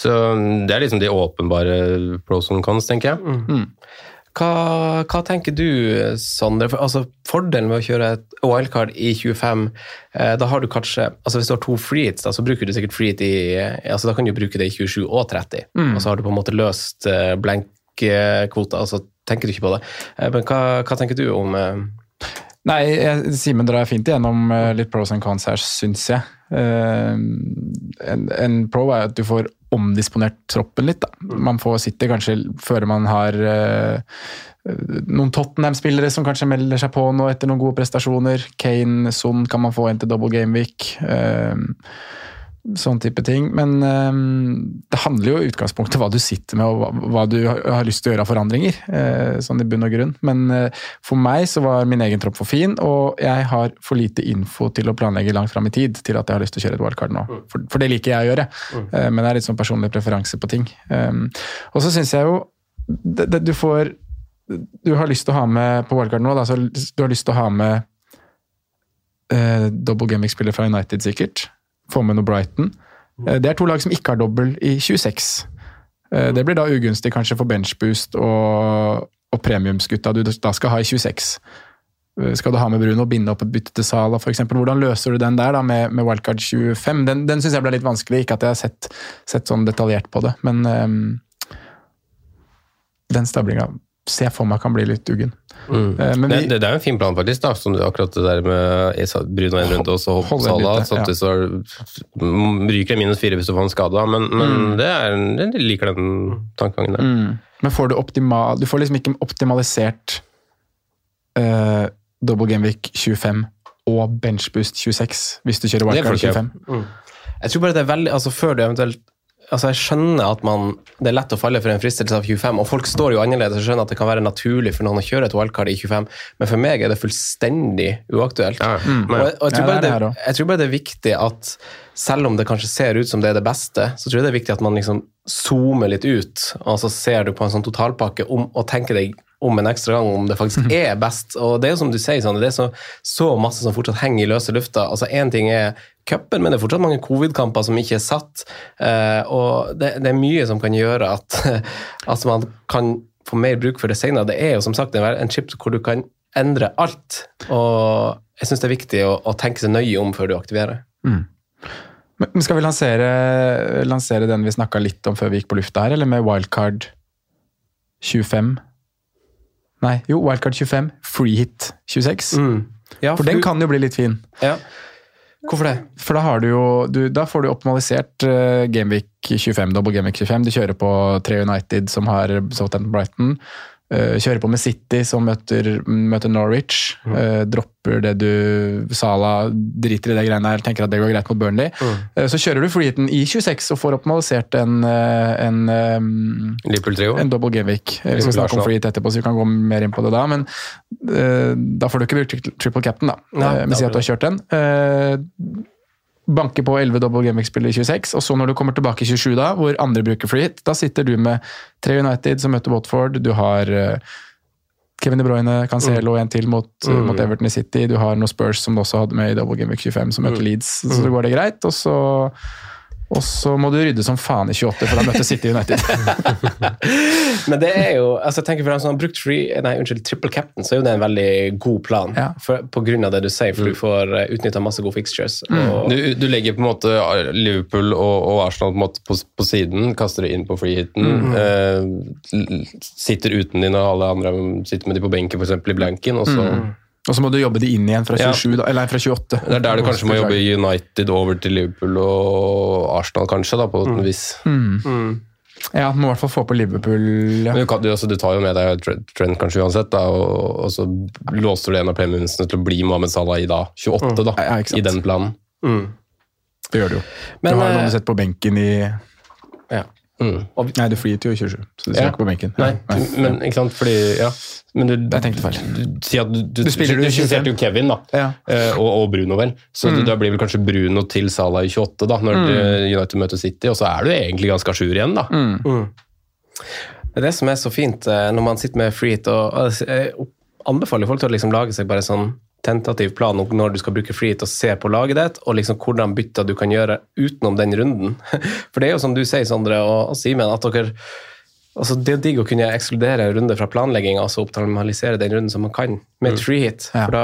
Så mm, det er liksom de åpenbare pros and cons, tenker jeg. Hva, hva tenker du, Sondre? For, altså, fordelen med å kjøre et wildcard i 25, eh, da har du kanskje altså Hvis du har to freeheats, da, så bruker du sikkert freeheat i altså Da kan du bruke det i 27 og 30, og så har du på en måte løst eh, blank-kvota, og så tenker du ikke på det. Eh, men hva, hva tenker du om eh, Nei, Simen drar fint igjennom eh, litt pros and cons her, syns jeg. Eh, en, en pro er at du får omdisponert troppen litt. Da. Man får sitte kanskje før man har uh, noen Tottenham-spillere som kanskje melder seg på nå etter noen gode prestasjoner. Kane, Son kan man få inn til double game week. Sånn type ting. Men eh, det handler jo i utgangspunktet hva du sitter med og hva, du har, lyst til å gjøre av forandringer. eh, sånn i bunn og grunn. Men eh, for meg så var min egen tropp for fin, og jeg har for lite info til å planlegge langt fram i tid til at jeg har lyst til å kjøre et wildcard nå. For, for det liker jeg å gjøre. Eh, men det er litt sånn personlig preferanse på ting. Um, og så syns jeg jo det, det, du får Du har lyst til å ha med på wildcard nå, da, så du har lyst til å ha med eh, double gaming-spiller fra United, sikkert. Få med noe Brighton. Eh, det er to lag som ikke har dobbel i 26. Eh, det blir da ugunstig kanskje for benchboost og, og premiumsgutta du da skal ha i 26. Eh, Skal du ha med Bruno og binde opp et bytte til Sala f.eks.? Hvordan løser du den der da med, med wildcard 25? Den, den syns jeg ble litt vanskelig. Ikke at jeg har sett, sett sånn detaljert på det, men um, den stablinga ser for meg kan bli litt uggen. Mm. Eh, det, vi- det, det er jo en fin plan, faktisk. da, som du- Akkurat det der med Bruno en runde og så en Samtidig så er- ryker det minus fire hvis du får en skade. men, Men, mm. det er, jeg liker den tankegangen der. Mm. Men får du optimal Du får liksom ikke optimalisert uh, double gameweek 25 og benchboost 26 hvis du kjører wildcard du ikke. 25. Jeg tror bare det er veldig, altså Før du eventuelt altså Jeg skjønner at man, det er lett å falle for en fristelse av 25, og folk står jo annerledes. Jeg skjønner at det kan være naturlig for noen å kjøre et wildcard i 25, men for meg er det fullstendig uaktuelt. Ja, Og, men- jeg, og jeg, tror Ja, bare det det, jeg tror bare det er viktig at selv om det kanskje ser ut som det er det beste, så tror jeg det er viktig at man liksom zoomer litt ut, og så ser du på en sånn totalpakke om, og tenker deg om en ekstra gang om det faktisk er best. Og det er jo som du sier, Sander, det er så, så masse som fortsatt henger i løse lufta. Altså Én ting er cupen, men det er fortsatt mange covid-kamper som ikke er satt. Eh, og det, det er mye som kan gjøre at, at man kan få mer bruk for det senere. Det er jo som sagt en, chip hvor du kan endre alt. Og jeg syns det er viktig å, å tenke seg nøye om før du aktiverer. Mm. men skal vi lansere, lansere den vi snakka litt om før vi gikk på lufta her, eller med wildcard 25? Nei, jo, wildcard 25, free hit 26. Ja, For den du- kan jo bli litt fin. ja. Hvorfor det? For da, har du jo, du, da får du optimalisert uh, Gameweek 25, double Gameweek 25. Du kjører på tre United som har Southampton Brighton. Eh, kjører på med City som møter, møter Norwich. Eh, dropper det du Sala driter i det greiene her, tenker at det går greit mot Burnley. Eh, så kjører du freeheaten i 26 og får optimalisert en, en, eh, en double gameweek. Eh, Vi skal snakke om freehit etterpå, så vi kan gå mer inn på det da. Men eh, da får du ikke brukt triple captain, da. Nei, Eh, men si at du har kjørt den. Eh, banke på 11 double game-spill i 26, og så når du kommer tilbake i 27, da, hvor andre bruker freehit, da sitter du med tre United som møter Watford. Du har eh, Kevin De Bruyne, Cancelo en til mot, mm. mot Everton i City. Du har noen Spurs som du også hadde med i double gameweek 25, som møter Leeds. Så så går det greit. Og så, og så må du rydde som faen i 28, for da møtte City United. Men det er jo, altså jeg tenker for dem som har brukt free, nei, unnskyld, triple captain, så er jo det en veldig god plan. Ja. For, på grunn av det du sier, for du får utnytta masse gode fixtures. Og, Du, du legger på en måte Liverpool og, og Arsenal på, en måte på, på siden, kaster det inn på freehiten. Eh, sitter uten dine og alle andre sitter med de på benken, f.eks. i blanken. og så... Og så må du jobbe de inn igjen fra Ja. 27, da, eller fra 28. Det er der du kanskje må jobbe i United over til Liverpool og Arsenal, kanskje, da, på et vis. Ja, må i hvert fall få på Liverpool. Ja. Men du, kan, du, altså, du tar jo med deg Trent, kanskje uansett, da, og, og så låser du en av premiumsene til å bli Mohammed Salah i da 28, da, Ja, i den planen. Det gjør du jo. Men, du har jo eh, noen du setter på benken i ja. Mm. Nei, du flyr til jo 27, så du Ja. ikke på benken. Nei, men ikke sant, fordi Ja. Men du, Jeg tenkte feil. du, du, du, Du spiller du, jo 25. skisserte jo Kevin, da. Ja. Eh, og, og Bruno, vel. Så Mm. du, da blir vel kanskje Bruno til Salah i 28, da, når mm. United møter City, og så er du egentlig ganske à jour igjen, da. Mm. Det er det som er så fint eh, når man sitter med free hit. Og, og jeg anbefaler folk til å liksom lage seg bare sånn tentativ plan om når du skal bruke free hit og se på laget ditt, og liksom hvordan bytter du kan gjøre utenom den runden. For det er jo som du sier, Sondre og, og Simen, at dere altså Det er digg å kunne ekskludere en runde fra planlegging, altså optimalisere den runden som man kan, med et free hit. Ja. Da,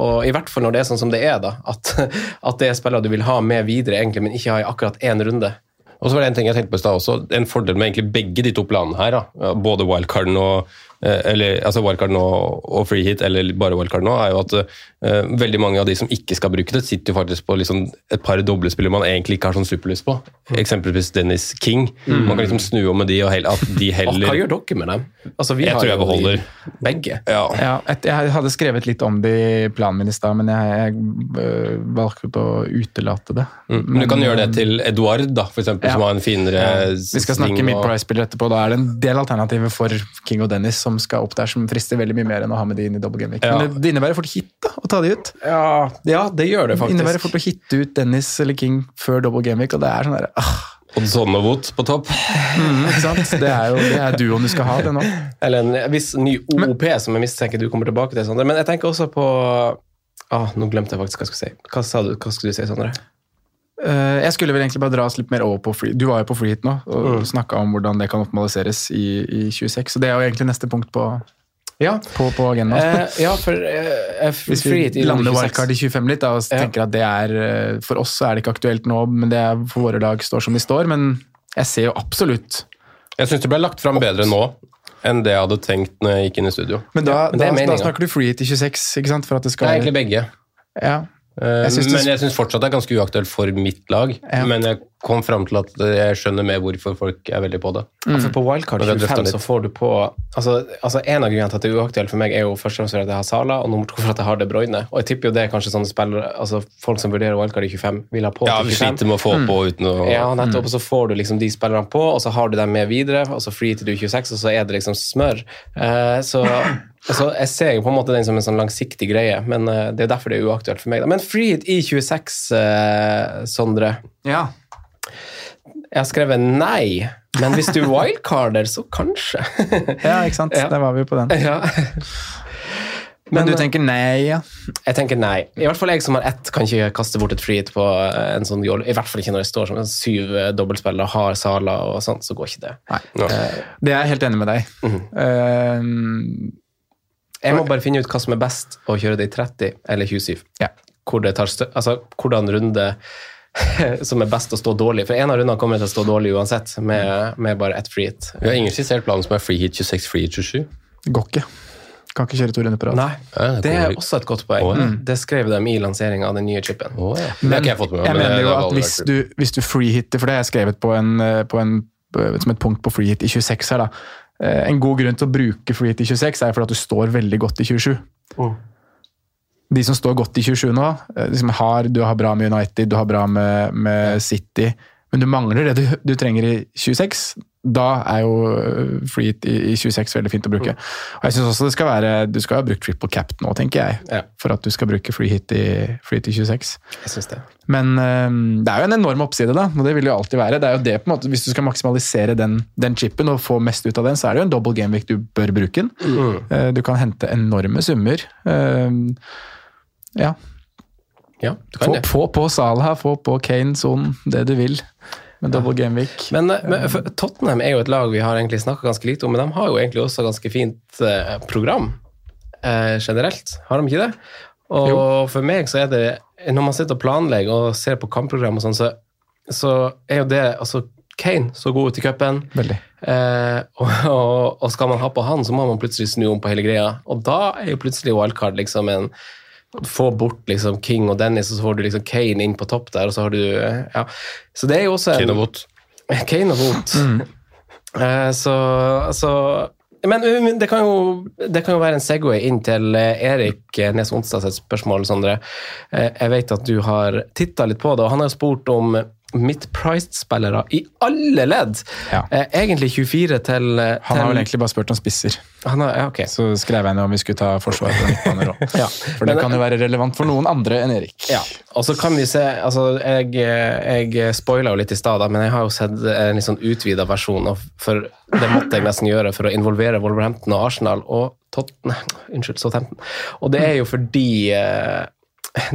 og I hvert fall når det er sånn som det er, da, at, at det er spillere du vil ha med videre, egentlig, men ikke ha i akkurat én runde. Og så var det en ting jeg tenkte på i stad også. En fordel med egentlig begge de to planene her, da, både wildcarden og eller, altså wildcard nå og free hit, eller bare wildcard nå, er jo at uh, veldig mange av de som ikke skal bruke det, sitter jo faktisk på liksom et par doblespillere man egentlig ikke har sånn superlyst på. Eksempelvis Dennis King. Man kan liksom snu om med de, og at de heller hva gjør dere med dem? Altså, vi Jeg har tror jeg beholder. Begge. Ja. Ja, et, jeg hadde skrevet litt om det i planen min i stad, men jeg, jeg øh, valgte å utelate det. Mm. Men du kan gjøre det til Eduard, da, for eksempel, Ja. som har en finere Vi skal snakke og- mid-price-spillere etterpå. Da er det en del alternativer for King og Dennis som skal opp der, som frister veldig mye mer enn å ha med de inn i double game week. Ja. Men det, innebærer fort hit da, å ta de ut. Ja, ja, det gjør det faktisk. Det innebærer fort å hitte ut Dennis eller King før double game week, og det er sånn der, ah, Oddson og Wout på topp. mm, ikke sant? Det er jo det er duoen du skal ha, det nå. Eller en viss ny OOP som jeg mistenker du kommer tilbake til, Sondre. Men jeg tenker også på ah, Nå glemte jeg faktisk hva jeg skulle si. Hva, sa du, hva skulle du si, Sondre? Eh, jeg skulle vel egentlig bare dra oss litt mer over på free. Du var jo på FreeHit nå og Mm. snakka om hvordan det kan optimaliseres i, i 26, så det er jo egentlig neste punkt på, Ja, på, på agendaen. eh, ja for eh, Hvis vi i lander wildcard i 25 litt, da, og Ja. tenker at det er eh, For oss så er det ikke aktuelt nå, men det er for våre lag står som de står. Men jeg ser jo absolutt Jeg syns det ble lagt fram bedre nå enn det jeg hadde tenkt når jeg gikk inn i studio. Men da, men er da, da snakker du free hit i 26, ikke sant? For at det skal er egentlig begge. ja. Eh, Jeg synes men jeg syns fortsatt det er ganske uaktuelt for mitt lag. Ja. Men jeg kom fram til at jeg skjønner mer hvorfor folk er veldig på det. Mm. For på wildcard Og vi har drøftet 25 så får du på altså, altså En av grunnene til at det er uaktuelt for meg, er jo først og fremst at jeg har Sala, og nummer to for at jeg har De Bruyne. Og jeg tipper jo det er kanskje sånne spillere altså Folk som vurderer wildcard i 25, vil ha på Ja, til vi 25. sliter med å få på uten å Ja, nettopp. Og så får du liksom de spillerne på, og så har du dem med videre, og så free til du er 26, og så er det liksom smør. Uh, så altså, jeg ser jo på en måte den som en sånn langsiktig greie, men eh, det er derfor det er uaktuelt for meg. Men free i 26, eh, Sondre. Ja. Jeg har skrevet nei, men hvis du wildcarder, så kanskje. ja, ikke sant. Ja. Der var vi på den. ja. Men, du eh, tenker nei, ja? Jeg tenker nei. I hvert fall jeg som har ett, kan ikke kaste bort et freehit på eh, en sånn joll. I hvert fall ikke når jeg står som en syv dobbeltspiller og har Sala og sånn, så går ikke det. Nei. Ja. Det er jeg helt enig med deg. Eh, Jeg må bare finne ut hva som er best å kjøre det i 30 eller 27. Ja. Hvor det tar stø altså, hvordan runde som er best å stå dårlig. For en av rundene kommer til å stå dårlig uansett, med, med bare ett free hit. Vi har ingen skissert plan som er free hit 26, free hit 27. går ikke. Kan ikke kjøre to runder på rad. Nei, det er også et godt poeng. Oh, ja. Det skrev de i lanseringa av den nye chipen. Oh, ja. Men jeg med men jeg mener jo at hvis du, hvis du freehitter, for det har jeg skrevet på en, eh, på en, som et punkt på freehit i 26 her, da. Eh, En god grunn til å bruke freehit i 26 er fordi at du står veldig godt i 27. De som står godt i 27 nå, liksom har, du har bra med United, du har bra med, med City, men du mangler det du, du trenger i 26. Da er jo Fleet freehit i, i 26 veldig fint å bruke. Og jeg synes også det skal være, Du skal ha brukt triple cap nå, tenker jeg, Ja. for at du skal bruke freehit i, free hit i 26. Jeg synes det. Men eh, det er jo en enorm oppside, da, og det vil jo alltid være. Det er jo det på en måte, Hvis du skal maksimalisere den, den chipen og få mest ut av den, så er det jo en double game week du bør bruke den. Eh, Du kan hente enorme summer. Ja. Ja, du kan Få på, på Salah, få på Kane, Son, det du vil. Med double game week. Men, eh, men Tottenham er jo et lag vi har egentlig snakka ganske lite om, men de har jo egentlig også ganske fint eh, program eh, generelt. Har de ikke det? Og for meg så er det Når man sitter og planlegger og ser på kampprogram og sånn, så, så er jo det altså Kane så god ut i cupen. Eh, og, og, og skal man ha på han, så må man plutselig snu om på hele greia. Og da er jo plutselig wildcard liksom en Få bort liksom King og Dennis, og så får du liksom Kane inn på topp der, og så har du eh, Ja. Så det er jo også en Kane og Wot. Kane og Wot. Eh, så, så men, men det, kan jo, det kan jo være en Segway inn til eh, Erik Nes Onsdags sitt spørsmål, Sondre. Eh, jeg vet at du har titta litt på det, og han har spurt om mid-priced-spillere i alle ledd. Ja. Eh, egentlig 24 til, til, Han har vel egentlig bare spurt om spisser. han har, ja, okay. Så skrev jeg ned om vi skulle ta forsvar på midtbaner òg. Ja. For det Men- kan jo være relevant for noen andre enn Erik. Ja, og så kan vi se altså Jeg, jeg spoila jo litt i stad, men jeg har jo sett en litt sånn utvida versjon. av- For det måtte jeg nesten gjøre for å involvere Wolverhampton og Arsenal og Tottenham. Unnskyld, Southampton. Og det er jo fordi eh,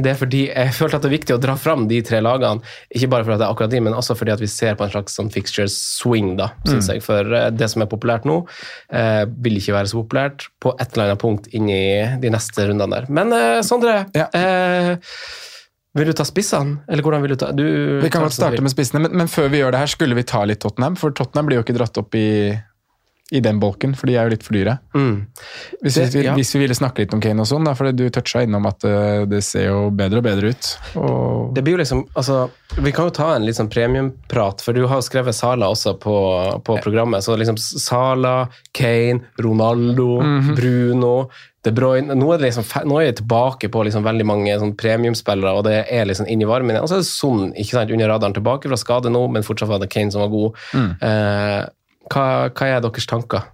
det er fordi jeg følte at det er viktig å dra fram de tre lagene. Ikke bare fordi det er akkurat de, men også fordi at vi ser på en slags sånn fixtures swing, da, synes jeg. For eh, det som er populært nå, eh, vil ikke være så populært på et eller annet punkt inni de neste rundene der. Men eh, Sondre, Ja. eh, vil du ta spissene? Eller hvordan vil du ta du, Vi kan godt starte med spissene, men, men før vi gjør det her, skulle vi ta litt Tottenham. For Tottenham blir jo ikke dratt opp i, i den bolken, for de er jo litt for dyre. mm. Hvis, Det- vi, ja. hvis vi ville snakke litt om Kane og sånn, for du toucha innom at eh, det ser jo bedre og bedre ut. Og, Det blir jo liksom, altså, Vi kan jo ta en litt sånn premiumprat, for du har jo skrevet Sala også på, på programmet. så liksom Sala, Kane, Ronaldo, Bruno, De Bruyne Nå er, det liksom, nå er jeg tilbake på liksom veldig mange sånn premiumspillere, og det er liksom inn i varmen. Og så er det Son ikke sant, under radaren tilbake fra skade nå, men fortsatt var det Kane som var god. Eh, hva, hva er deres tanker?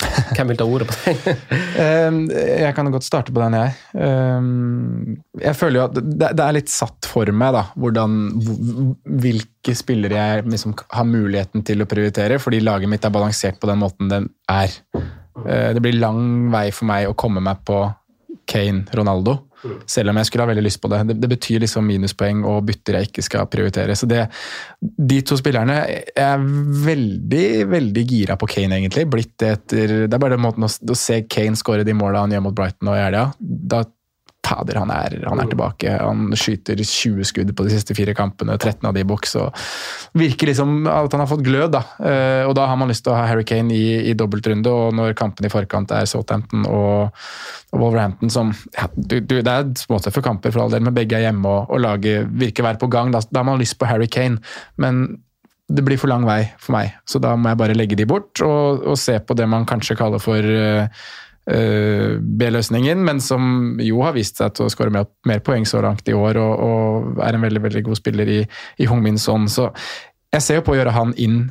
Hvem vil ta ordet på den? Eh, jeg kan godt starte på den, jeg. Eh, jeg føler jo at det, det er litt satt for meg, da, hvordan, hvilke spillere jeg liksom har muligheten til å prioritere, fordi laget mitt er balansert på den måten den er. Eh, det blir lang vei for meg å komme meg på Kane, Ronaldo, selv om jeg skulle ha veldig lyst på det. Det, det betyr liksom minuspoeng og bytter jeg ikke skal prioritere. Så det, de to spillerne er veldig, veldig gira på Kane, egentlig. Blitt etter Det er bare den måten å, å se Kane skåre de måla han gjør mot Brighton og i helga. Da fader, han han er tilbake. Han skyter 20 skudd på de siste fire kampene, 13 av de i boks. og Virker liksom at han har fått glød, da. Eh, og da har man lyst til å ha Harry Kane i, i dobbeltrunde, og når kampene i forkant er Southampton og, og Wolverhampton som ja, du, du, Det er småtøffe kamper for all del, men begge er hjemme og, og laget virker å være på gang. Da, da har man lyst på Harry Kane. men det blir for lang vei for meg, så da må jeg bare legge de bort og, og se på det man kanskje kaller for uh, B-løsningen, men som jo har vist seg til å skåre mer, mer, poeng så langt i år og, og, er en veldig veldig god spiller i, i Hong Min Son. Så jeg ser jo på å gjøre han inn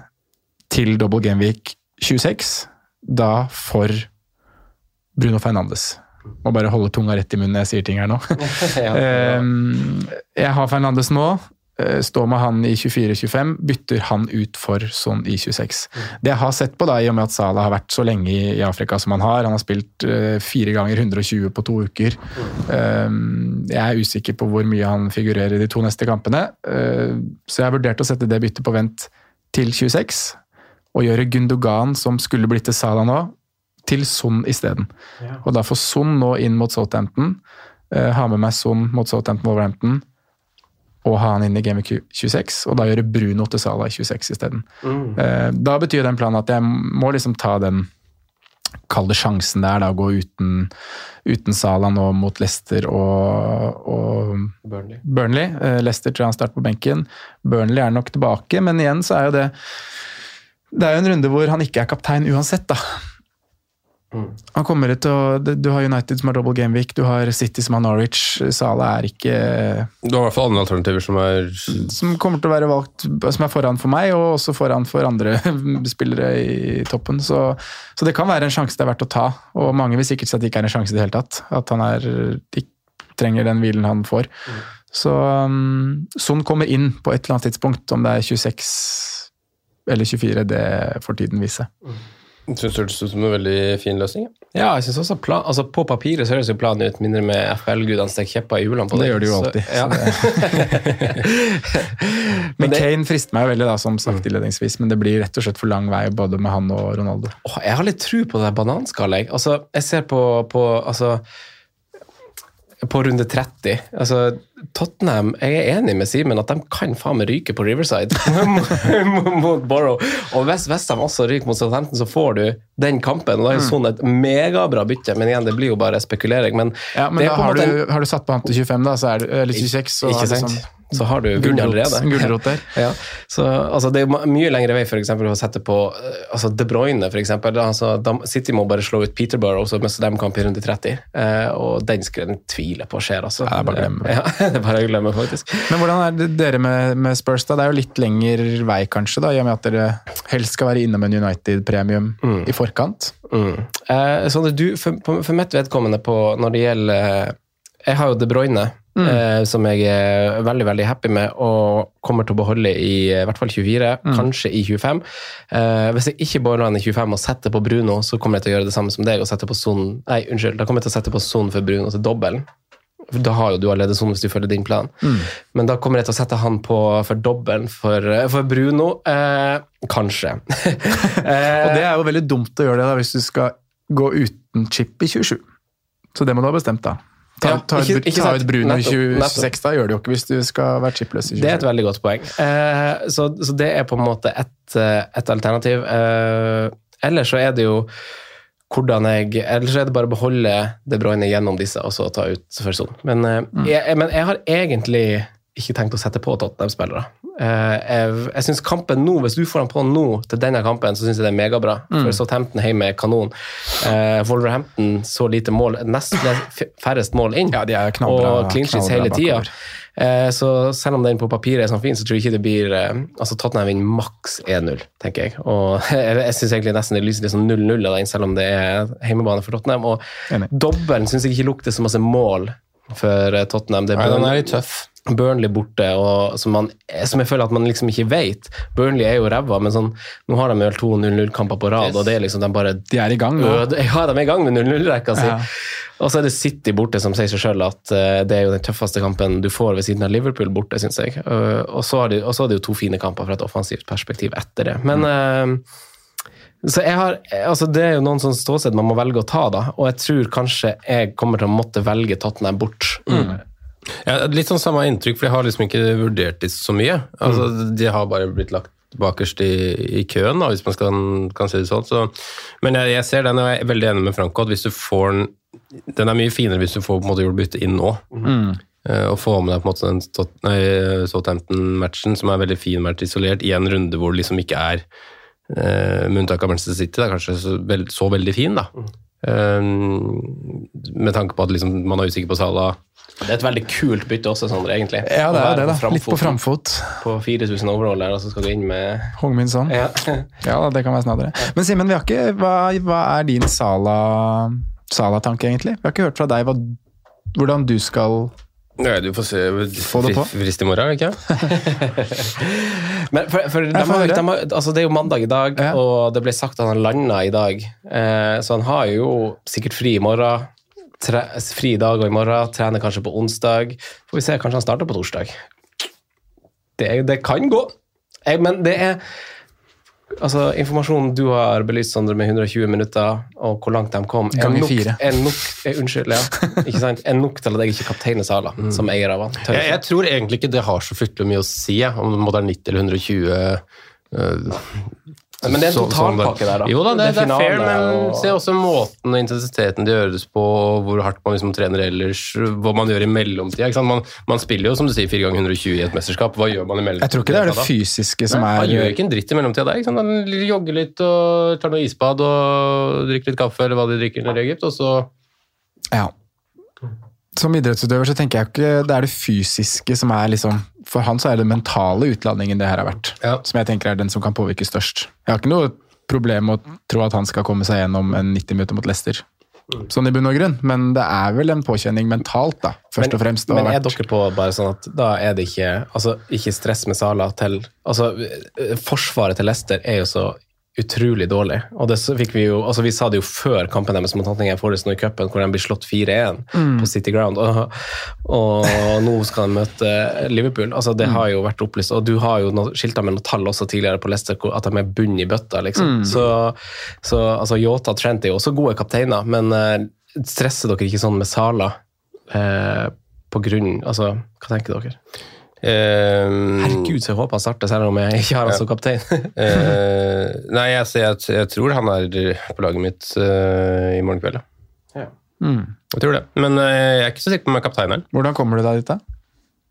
til double Gameweek 26, da for Bruno Fernandes. Må bare holde tunga rett i munnen når jeg sier ting her nå. jeg har Fernandes nå. Eh, står med han i 24-25, bytter han ut for sånn i 26. Det jeg har sett på, da, i og med at Salah har vært så lenge i Afrika som han har, han har spilt uh, fire ganger 120 på to uker. Um, jeg er usikker på hvor mye han figurerer i de to neste kampene, så jeg har vurdert å sette det byttet på vent til 26, og gjøre Gundogan, som skulle blitt til Salah nå, til Son isteden. Og da får Son nå inn mot Southampton, ha med meg Son mot Southampton Wolverhampton og ha han inn i Game 26, og da gjøre Bruno til Sala i 26 isteden. Mm. Eh, da betyr den planen at jeg må liksom ta den kalde sjansen der, da, å gå uten, uten Sala nå mot Leicester og, og Burnley. Burnley. Eh, Leicester tror jeg han starter på benken. Burnley er nok tilbake, men igjen så er jo det Det er jo en runde hvor han ikke er kaptein uansett, da. Mm. Han kommer til å, Du har United som har double gameweek, du har City som har Norwich. Sala er ikke Du har i hvert fall andre alternativer som er Som kommer til å være valgt som er foran for meg, og også foran for andre spillere i toppen. Så, så, det kan være en sjanse det er verdt å ta, og mange vil sikkert si at det ikke er en sjanse i det hele tatt. At han er, de trenger den hvilen han får. Mm. Så um, Son kommer inn på et eller annet tidspunkt, om det er 26 eller 24, det får tiden vise. Mm. Syns det høres ut som en veldig fin løsning. Ja, jeg synes også plan, altså På papiret så høres jo planen ut, mindre med FL-gudene stikker kjepper i hjulene på det. Det gjør de jo alltid. Så, ja. men Kane frister meg veldig, da, som sagt mm. innledningsvis, men det blir rett og slett for lang vei både med han og Ronaldo. Åh, jeg har litt tru på det bananskallet. Altså, jeg ser på, på altså på runde 30. Altså, Tottenham Jeg er enig med Simen at de kan faen meg ryke på Riverside mot Borough. Og hvis Westham også ryker mot Southampton, så får du den kampen. og Da er sånn et megabra bytte, men igjen, det blir jo bare spekulering. Men, ja, men da har, du, har, du, satt på han til 25, da, så er det, eller 26, så ikke sant? Sånn så har du vunnet allerede. Gulrot der. Ja. Så, altså, det er mye lengre vei for eksempel, å sette på eh, altså, De Bruyne, f.eks. Altså, City må bare slå ut Peterborough, så mister de kamp i runde 30. Eh, og den skal en tvile på skjer, altså. Ja, det bare å glemme. Ja, det bare å glemme, faktisk. Men hvordan er det dere med, med, Spurs, da? Det er jo litt lengre vei, kanskje, da, i og med at dere helst skal være innom en United-premium mm. i forkant? Mm. Eh, så du, for, for mitt vedkommende på, når det gjelder Jeg har jo De Bruyne Mm. Eh, som jeg er veldig veldig happy med og kommer til å beholde i, i hvert fall 24, mm. kanskje i 25. Eh, hvis jeg ikke beholder han i 25 og setter på Bruno, så kommer jeg til å gjøre det samme som deg og sette på Son Nei, unnskyld, da kommer jeg til å sette på Son for Bruno til dobbelen. Da har jo du allerede sånn hvis du følger din plan. Mm. Men da kommer jeg til å sette han på for dobbelen for, for, Bruno. Eh, kanskje. og det er jo veldig dumt å gjøre det da, hvis du skal gå uten chip i 27. Så det må du ha bestemt, da. Ta, ta, ja, ikke, ta ut Bruno i 26, da gjør det jo ikke hvis du skal være chipløs i 27. Det er et veldig godt poeng. Eh, så, så, det er på en måte et, eh, et alternativ. Eh, ellers så er det jo hvordan jeg Ellers er det bare å beholde De Bruyne gjennom disse og så ta ut for sånn. Men, eh, mm. jeg, men jeg har egentlig ikke tenkt å sette på Tottenham-spillere. Eh, jeg, jeg synes kampen nå, Hvis du får den på nå til denne kampen, så syns jeg det er megabra. Mm. For Southampton hjemme er kanon. Uh, Wolverhampton så lite mål, nest færrest mål inn, ja, de er knallbra, og clinches hele tida. Uh, så selv om den på papiret er sånn fin, så tror jeg ikke det blir uh, altså Tottenham vinner maks 1-0, tenker jeg. Og jeg, jeg syns egentlig nesten det lyser litt sånn 0-0 av den, selv om det er hjemmebane for Tottenham. Og dobbelen syns jeg ikke lukter så masse mål for Tottenham. Det Nei, den er litt tøff. Burnley borte, og som, man, som, jeg føler at man liksom ikke vet. Burnley er jo ræva, men sånn, nå har de vel to 0-0-kamper på rad, yes. og det er liksom de bare De er i gang nå? Ja, de er i gang med 0-0-rekka si. Ja. Og så er det City borte, som sier seg sjøl at uh, det er jo den tøffeste kampen du får ved siden av Liverpool borte, syns jeg. Uh, og, så er det, jo to fine kamper fra et offensivt perspektiv etter det. Men uh, Så jeg har, altså Det er jo noen sånn ståsted man må velge å ta, da. Og jeg tror kanskje jeg kommer til å måtte velge Tottenham bort. Ja, litt sånn samme inntrykk, for jeg har liksom ikke vurdert det så mye. Altså, De har bare blitt lagt bakerst i, i køen, da, hvis man skal, kan si det sånn. Så, men jeg, jeg ser den, og jeg er veldig enig med Franco, at hvis du får den Den er mye finere hvis du får på en måte gjort bytte inn nå. Eh, og få med deg på en måte den Tot- nei, Southampton-matchen, som er en veldig fin match isolert, i en runde hvor det liksom ikke er uh, med unntak av Manchester City, det er kanskje så, veld, så veldig fin, da. Eh, med tanke på at liksom, man er usikker på Salah. Det er et veldig kult bytte også, Sondre, egentlig. Ja, det er det, da. Litt på framfot. På 4000 overall der, og så skal du inn med Hong Min Son. ja. Ja, det kan være snadere. Men Simen, vi har ikke, hva, hva er din Sala- Sala-tanke, egentlig? Vi har ikke hørt fra deg hva, hvordan du skal Nei, du får se Få det på. frist i morgen, ikke Men for, for de har, de har, altså Det er jo mandag i dag, Ja. og det ble sagt at han landa i dag. Eh, så han har jo sikkert fri i morgen. Tre, fri i dag og i morgen. Trener kanskje på onsdag. Får vi se, kanskje han starter på torsdag. Det, er- det kan gå. Jeg, men det er Altså, Informasjonen du har belyst, Sondre, med 120 minutter, og hvor langt de kom, er nok, er nok er, Unnskyld, ja. Ikke sant? Er nok til at jeg ikke kapteiner Sala som eier av han. Jeg, jeg tror egentlig ikke det har så fryktelig mye å si, om det er 90 eller 120. øh, Men det er en totalpakke der, da. Jo da, det, Det det er fair, men og- se også måten og intensiteten det gjøres på, hvor hardt man liksom trener ellers, hva man gjør i mellomtida. ikke sant? Man, man spiller jo, som du sier, 4 ganger 120 i et mesterskap. Hva gjør man i mellomtida? Jeg tror ikke det er det da? fysiske som Nei, er Man gjør ikke en dritt i mellomtida der. ikke sant? Han jogger litt og tar noe isbad og drikker litt kaffe, eller hva de drikker nede i Egypt, og så Ja. Som idrettsutøver så tenker jeg ikke det er det fysiske som er liksom For han så er det mentale utladningen det her har vært, Ja. som jeg tenker er den som kan påvirke størst. Jeg har ikke noe problem med å tro at han skal komme seg gjennom en 90 minutter mot Leicester. Sånn i bunn og grunn, men det er vel en påkjenning mentalt, da, først og fremst. Men er dere på bare sånn at da er det ikke altså, ikke stress med Sala til altså, eh, Forsvaret til Leicester er jo så utrolig dårlig. Og det fikk vi jo, altså Vi sa det jo før kampen deres mot Hattingen Forest nå i cupen, hvor de blir slått 4-1 på City Ground. Og, og nå skal de møte Liverpool. altså Det har jo vært opplyst. Og du har jo skilta med noen tall også tidligere på Leicester, at de er bunn i bøtta. liksom. Så, så altså Yota Trent er jo også gode kapteiner, men uh, stresser dere ikke sånn med Sala? uh, på grunn Altså, hva tenker dere? Eh, Herregud, så jeg håper han starter, selv om jeg ikke har han som kaptein. uh, nei, jeg, jeg, jeg tror han er på laget mitt uh, i morgen kveld. Ja. Mm. Jeg tror det. Men eh, jeg er ikke så sikker på om jeg er kaptein her. Hvordan kommer du deg dit, da?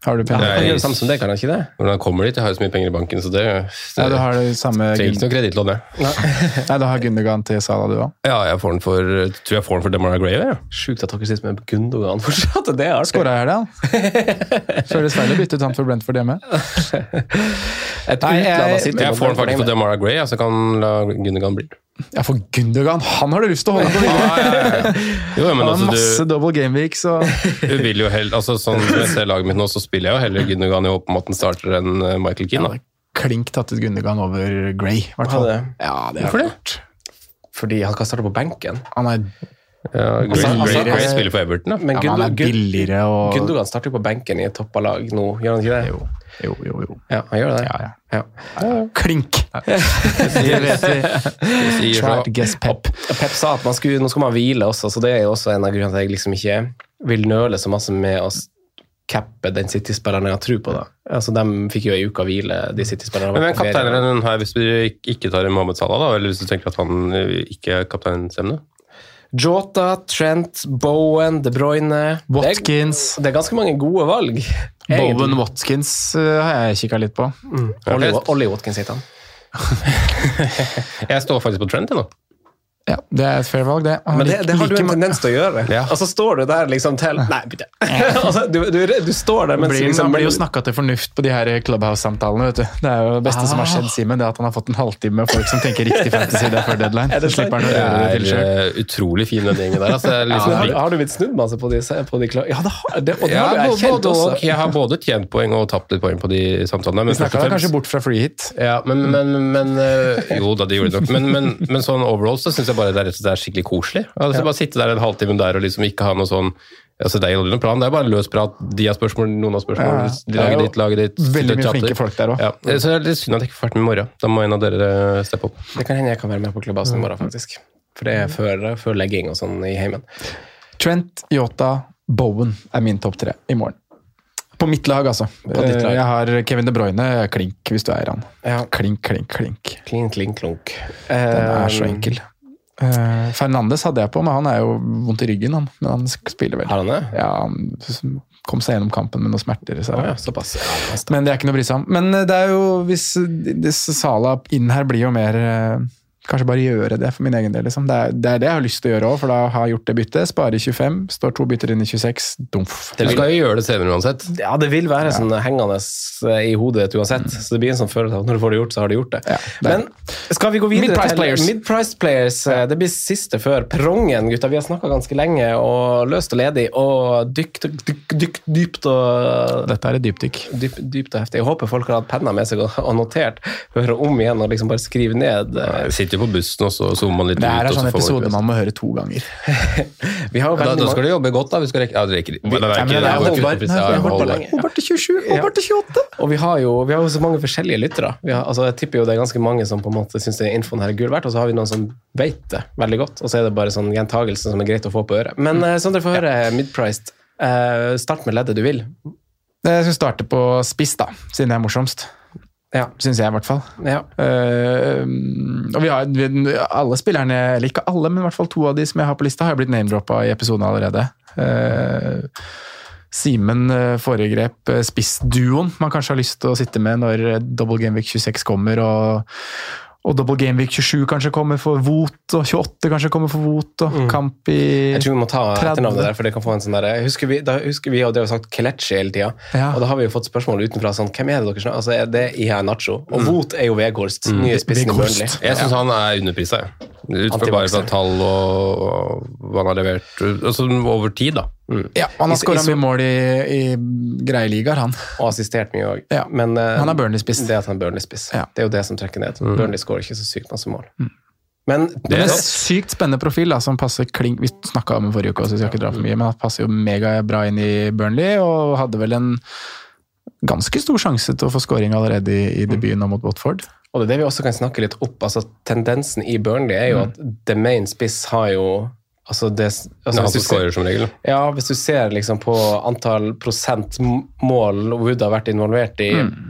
Har du penger? Nei. Han gjør det samme som det, kan han ikke det? Når han kommer dit, Jeg har jo så mye penger i banken, så det, det Ja, du har det samme trenger ikke noe kredittlån, det. Nei, du har Gundogan til Sala, du òg? Ja, jeg får den for, tror jeg får den for Demara Gray. Ja. Sjukt at dere sitter med Gundogan fortsatt. Det er. Skåra i helga, han. Føles feil å bytte ut han for Brentford hjemme. Et Nei, jeg- jeg, sitter Jeg får den faktisk for. Demara Gray, så kan la Gundogan bli. Ja, for Gundogan, han har du lyst til å holde på videre! ja, ja Han har altså, masse du, double game week, så du vil jo heller, altså sånn som jeg ser laget mitt nå, så spiller jeg jo heller Gundogan i håp om at starter enn eh, Michael Keane. Ja, klink tatt ut Gundogan over Gray, i hvert fall. Ja, det. er Hvorfor det? Fordi han kan starte på benken. Han er, Ja, Gray, Altså, altså, Gray altså- spiller for Everton, da. Men ja, men han er billigere og Gundogan starter jo på benken i et toppa lag nå, gjør han ikke det? Jo, jo, jo. jo. Ja, han gjør det. Ja, ja. Ja. Klink! Det vet vi. Guess Pep. Pep sa at man skulle, nå skal man hvile også, så det er jo også en av grunnene til at jeg liksom ikke vil nøle så masse med å cappe den City-spilleren jeg har tro på. da. Altså, De fikk jo ei uke hvile, de City-spillerne. Men men var på ferie. kaptein den her hvis du ikke tar Mohammed Salah, da? Eller hvis du tenker at han ikke er kapteinsemne? Jota, Trent, Bowen, De Bruyne Watkins. Det er, det er ganske mange gode valg. Bowen Watkins uh, har jeg kikka litt på. Ollie, Ollie Watkins heter han. Jeg står faktisk på Trent, nå. Ja, Det er et fair valg, det. Men det, det har du liker en tendens til å gjøre. Ja. Og så står du der liksom til Nei, bytte. altså, du, du, du står der mens blir, liksom, Man blir jo snakka til fornuft på de her Clubhouse-samtalene. vet du. Det er jo det beste som har skjedd Simen, det er at han har fått en halvtime med folk som tenker riktig fantasy det før deadline. Er det Så slipper han å Det gjøre det til selv. eh, utrolig fin, den gjengen der. Altså, liksom, liksom, har, har du blitt snudd masse på de, på de Ja, det har, det, og det ja, har du erkjent også. og. jeg har både tjent poeng og tapt litt poeng på de samtalene. Men Vi snakka kanskje bort fra free hit. Ja, men, men, men eh, Jo da, det gjorde det nok. Men, men, men sånn overall så syns jeg bare det er, det er skikkelig koselig. Altså, Bare sitte der en halvtime der og liksom ikke ha noe sånn Altså, det er jo noen plan, det er bare løs prat. De har spørsmål, noen har spørsmål. Ja, de er lager ditt, lager ditt. veldig mye flinke folk der òg. Ja. Så det er synd at jeg ikke får vært med i morgen. Da må en av dere steppe opp. Det kan hende jeg kan være med på Klubbasen i morgen, faktisk. For det er før, før legging og sånn i heimen. Trent, Yota, Bowen er min topp tre i morgen. På mitt lag, altså. På ditt lag. Jeg har Kevin De Bruyne, klink hvis du eier han. Ja. Klink, klink, klink. Klink, klink, klunk. Den er så Eh, enkel. Uh, Fernandes hadde jeg på, men han er jo vondt i ryggen, han. Men han spiller vel. Har han det? Ja, han kom seg gjennom kampen med noen smerter. Så. oh, ja, såpass. Ja. Men det er ikke noe å bry seg om. Men eh, det er jo, hvis hvis Sala inn her blir jo mer eh, Kanskje bare gjøre det for min egen del. Liksom. Det, er, det er det jeg har lyst til å gjøre òg, for da har jeg gjort det byttet. Sparer 25, står to bytter inn i 26. Dumf. Du skal jo gjøre det senere uansett. Ja, det vil være sånn hengende i hodet ditt uansett. Så det blir en sånn følelse av at når du får det gjort, så har du gjort det. Ja, det Men skal vi gå videre Mid-price til players. Mid-price players. Det blir siste før prongen, gutta. Vi har snakka ganske lenge og løst og ledig og dykt, dykt, dykt dypt og Dette er et dypdykk. dyp, dypt og heftig. Jeg håper folk har hatt penna med seg og, notert. Høre om igjen og liksom bare skrive ned. eh, Jeg sitter jo på bussen, og så zoomer man litt ut. Det her er sånn man episode man må høre to ganger. Vi har Da, da skal du jobbe godt, da. Vi skal rekke Ja, det rekker vi, er men ikke det er er ja, er. Håvard til 27, Håvard til 28! Og vi har jo vi har jo så mange forskjellige lyttere. Altså, jeg tipper jo det er ganske mange som på en måte syns infoen her er gull verdt, og så har vi noen som vet det veldig godt, og så er det bare sånn gjentagelse som er greit å få på øret. Men mm. sånn dere får høre midpriced, Eh, start med leddet du vil. Jeg skal starte på spiss, da, siden det er morsomst. Ja. Syns jeg, i hvert fall. ja. Uh, og vi har vi, alle spillerne, eller ikke alle, men i hvert fall to av de som jeg har på lista, har blitt name-droppa i episoden allerede. Uh, Simen eh, foregrep spissduoen man kanskje har lyst til å sitte med når Double Game Week 26 kommer, og, og Double Game Week 27 kanskje kommer for Vot, og 28 kanskje kommer for Vot, og kamp i Jeg tror vi må ta 30. etternavnet der, for det kan få en sånn der, jeg husker vi, Da husker vi og det har sagt Kelechi hele tida, Ja. og da har vi jo fått spørsmål utenfra sånn Hvem er det dere snakker Altså, er det Iha Nacho. Og Vot er jo Veghorst, nye spissen i Weghorst. Burnley. Jeg syns han er underprisa, jeg. Ut fra bare fra tall og, og hva han har levert altså, over tid, da. Ja, han har skåra mye mål i, i greie ligaer, han. Og assistert mye òg. Ja. Men uh, Han er Burnley-spiss. Det at han er Burnley-spiss. Ja. Det er jo det som trekker ned. Burnley skårer ikke så sykt masse mål. Men Det Det er en sykt spennende profil, da, som passer klink Vi snakka om det forrige uke, så jeg skal ikke dra for mye, men han passer jo megabra inn i Burnley, og hadde vel en ganske stor sjanse til å få skåring allerede i, i debuten nå mot Watford. Og det er det vi også kan snakke litt opp. altså Tendensen i Burnley er jo at the main spiss har jo altså det, altså hvis du ser- som regel. Ja, hvis du ser liksom på antall prosent m- mål Wood har vært involvert i,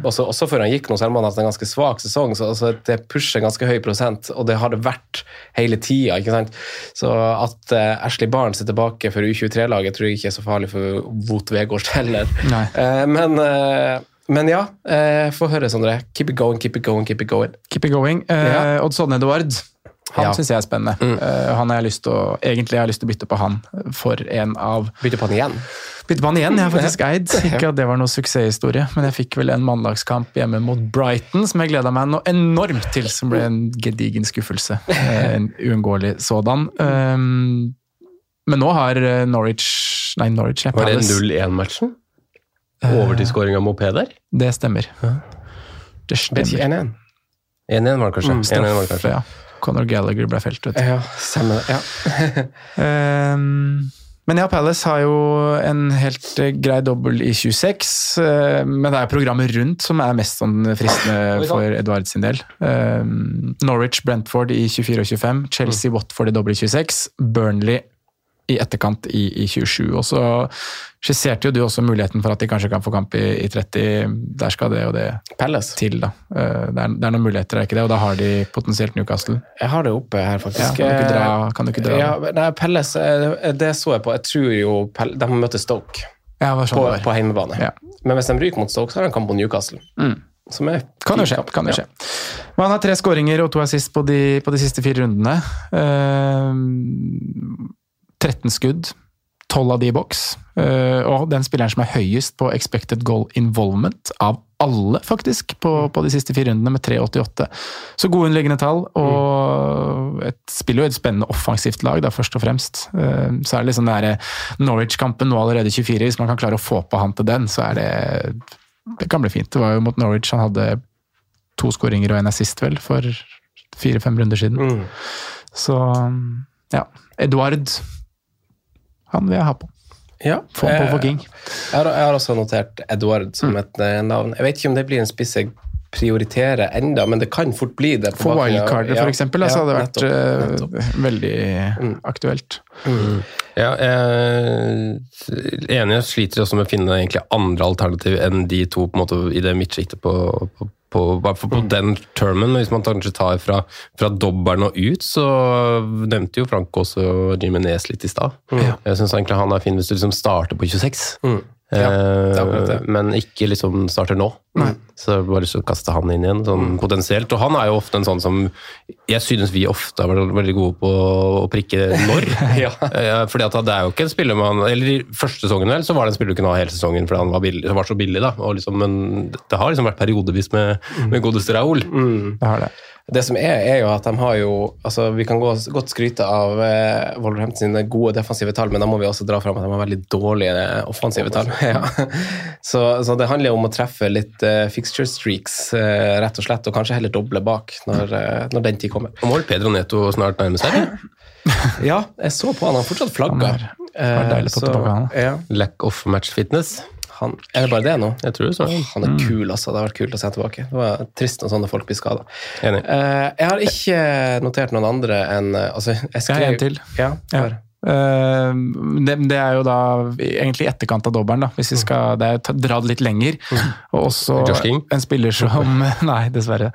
også, også før han gikk nå, selv om han har hatt en ganske svak sesong, så altså, det pusher ganske høy prosent, og det har det vært hele tida. ikke sant? Så at uh, Ashley Barnes er tilbake for U23-laget, tror jeg ikke er så farlig for Wout Vegårs heller. Eh, men, eh, men ja, eh, få høre, Sondre. Keep it going, keep it going, keep it going. Keep it going. Eh, Ja. Sonne Edward, han Ja. syns jeg er spennende. Eh, han har jeg lyst til å, egentlig har jeg lyst til å bytte på han for en av Bytte på han igjen. Bytte på han igjen, jeg har faktisk eid. Ikke at det var noe suksesshistorie, men jeg fikk vel en mannlagskamp hjemme mot Brighton som jeg gleda meg noe enormt til, som ble en gedigen skuffelse. Eh, En uunngåelig sådan. Um, men nå har eh, Norwich Nei, Norwich Var det 0-1-matchen? Overtidsskåring av mopeder? Det stemmer. Det stemmer. 1-1. 1-1 var det kanskje. 1-1 var det kanskje. ja. Conor Gallagher ble felt, vet du. Ja, stemmer det. Ja. um, men ja, Palace har jo en helt eh, grei dobbel i 26, eh, men det er programmet rundt som er mest sånn fristende for Edvard sin del. Ehm, Norwich, Brentford i 24 og 25, Chelsea, Watford i dobbel i 26, Burnley i etterkant i, i 27. Og så skisserte jo du også muligheten for at de kanskje kan få kamp i, i 30. Der skal det og det Palace. til, da. Eh, det, er, det er noen muligheter, er ikke det? Og da har de potensielt Newcastle. Jeg har det oppe her, Ja, faktisk. kan, du dra, kan du ikke dra? Ja, nei, Pelles, eh, det så jeg på. Jeg tror jo de møter Stoke Ja, sånn på, på hjemmebane. Ja. Men hvis de ryker mot Stoke, så har de kamp mot Newcastle. Som er Kan jo skje. kamp. kan jo skje. Men han har tre skåringer og to assist på de, på de siste fire rundene. Eh, 13 skudd, 12 av de i boks. Eh, og den spilleren som er høyest på expected goal involvement av alle, faktisk, på, på de siste fire rundene, med 3,88. Så gode underliggende tall, og et, spiller jo et spennende offensivt lag, da, først og fremst. Eh, så er det liksom den Norwich-kampen nå allerede 24, hvis man kan klare å få på han til den, så er det Det kan bli fint. Det var jo mot Norwich han hadde to skåringer og en assist, vel, for fire-fem runder siden. Mm. Så ja. Eduard Han vil jeg ha på. Ja, Få på eh, for King. Jeg har, jeg har også notert Edward som et eh, navn. Jeg vet ikke om det blir en spiss jeg prioriterer enda, men det kan fort bli det. på For wildcardet, ja, wildcarder, ja, for eksempel, det hadde vært nettopp, eh, nettopp. veldig aktuelt. Ja, jeg er enig, jeg sliter også med å finne egentlig andre alternativ enn de to på en måte i det midtsjiktet på, på, på, på på den termen. Men hvis man kanskje tar fra, fra dobbelen og ut, så nevnte jo Frank også Jimenez litt i stad. Jeg syns egentlig han er fin hvis du liksom starter på 26. Ja, det er. Eh, men ikke liksom starter nå. Så jeg har bare lyst til å kaste han inn igjen, sånn Mm. potensielt. Og han er jo ofte en sånn som Jeg synes vi ofte har vært veldig gode på å prikke når. Ja. Eh, fordi at det er jo ikke en spiller man Eller i første sesongen vel, så var det en spiller du kunne ha hele sesongen fordi han var, billig, var så billig. da, og liksom, Men det har liksom vært periodevis med, med godeste Raoul. Det har det. Det som er, er jo at de har jo altså Vi kan gå, godt skryte av eh, Wolverhampton sine gode defensive tall, men da må vi også dra fram at de har veldig dårlige offensive tall. ja. så, så det handler jo om å treffe litt eh, fixture streaks, eh, rett og slett, og kanskje heller doble bak når, eh, når den tid kommer. Og må vel Pedro Neto snart nærme seg? Ja, jeg så på han, han har fortsatt flagga. Han er- det var deilig å få tilbake han. Ja, Lack of match fitness? han, er det bare det nå? Jeg tror det så. Han er kul, altså. Det har vært kult å se han tilbake. Det var trist når sånne folk blir skada. Enig. jeg har ikke notert noen andre enn eh, altså, jeg skrev, Jeg har en til. Ja, Ja. Eh, det, det er jo da egentlig i etterkant av dobbelen, da, hvis vi skal det er, dra det litt lenger. Og også en spiller som Nei, dessverre.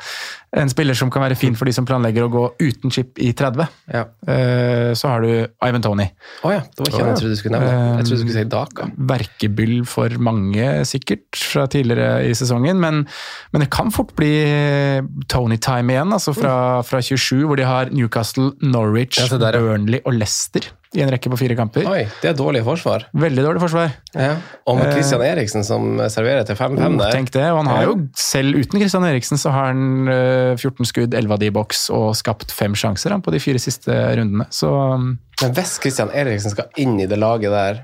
En spiller som kan være fin for de som planlegger å gå uten chip i 30. Ja. Eh, så har du Ivan Tony. Å ja, det var ikke han jeg trodde du skulle nevne. Jeg trodde du skulle si Daka. Verkebyll for mange, sikkert, fra tidligere i sesongen. Men, men det kan fort bli Tony-time igjen, altså fra, fra 27, hvor de har Newcastle, Norwich, ja. Burnley og Leicester i en rekke på fire kamper. Oi, det er dårlig forsvar. Veldig dårlig forsvar. Ja. Og med Christian Eriksen som serverer til 5-5 Oh, der. tenk det. Og han har jo, selv uten Christian Eriksen, så har han eh, 14 skudd, 11 av de i boks, og skapt fem sjanser han, på de fire siste rundene. Så um, Men hvis Christian Eriksen skal inn i det laget der,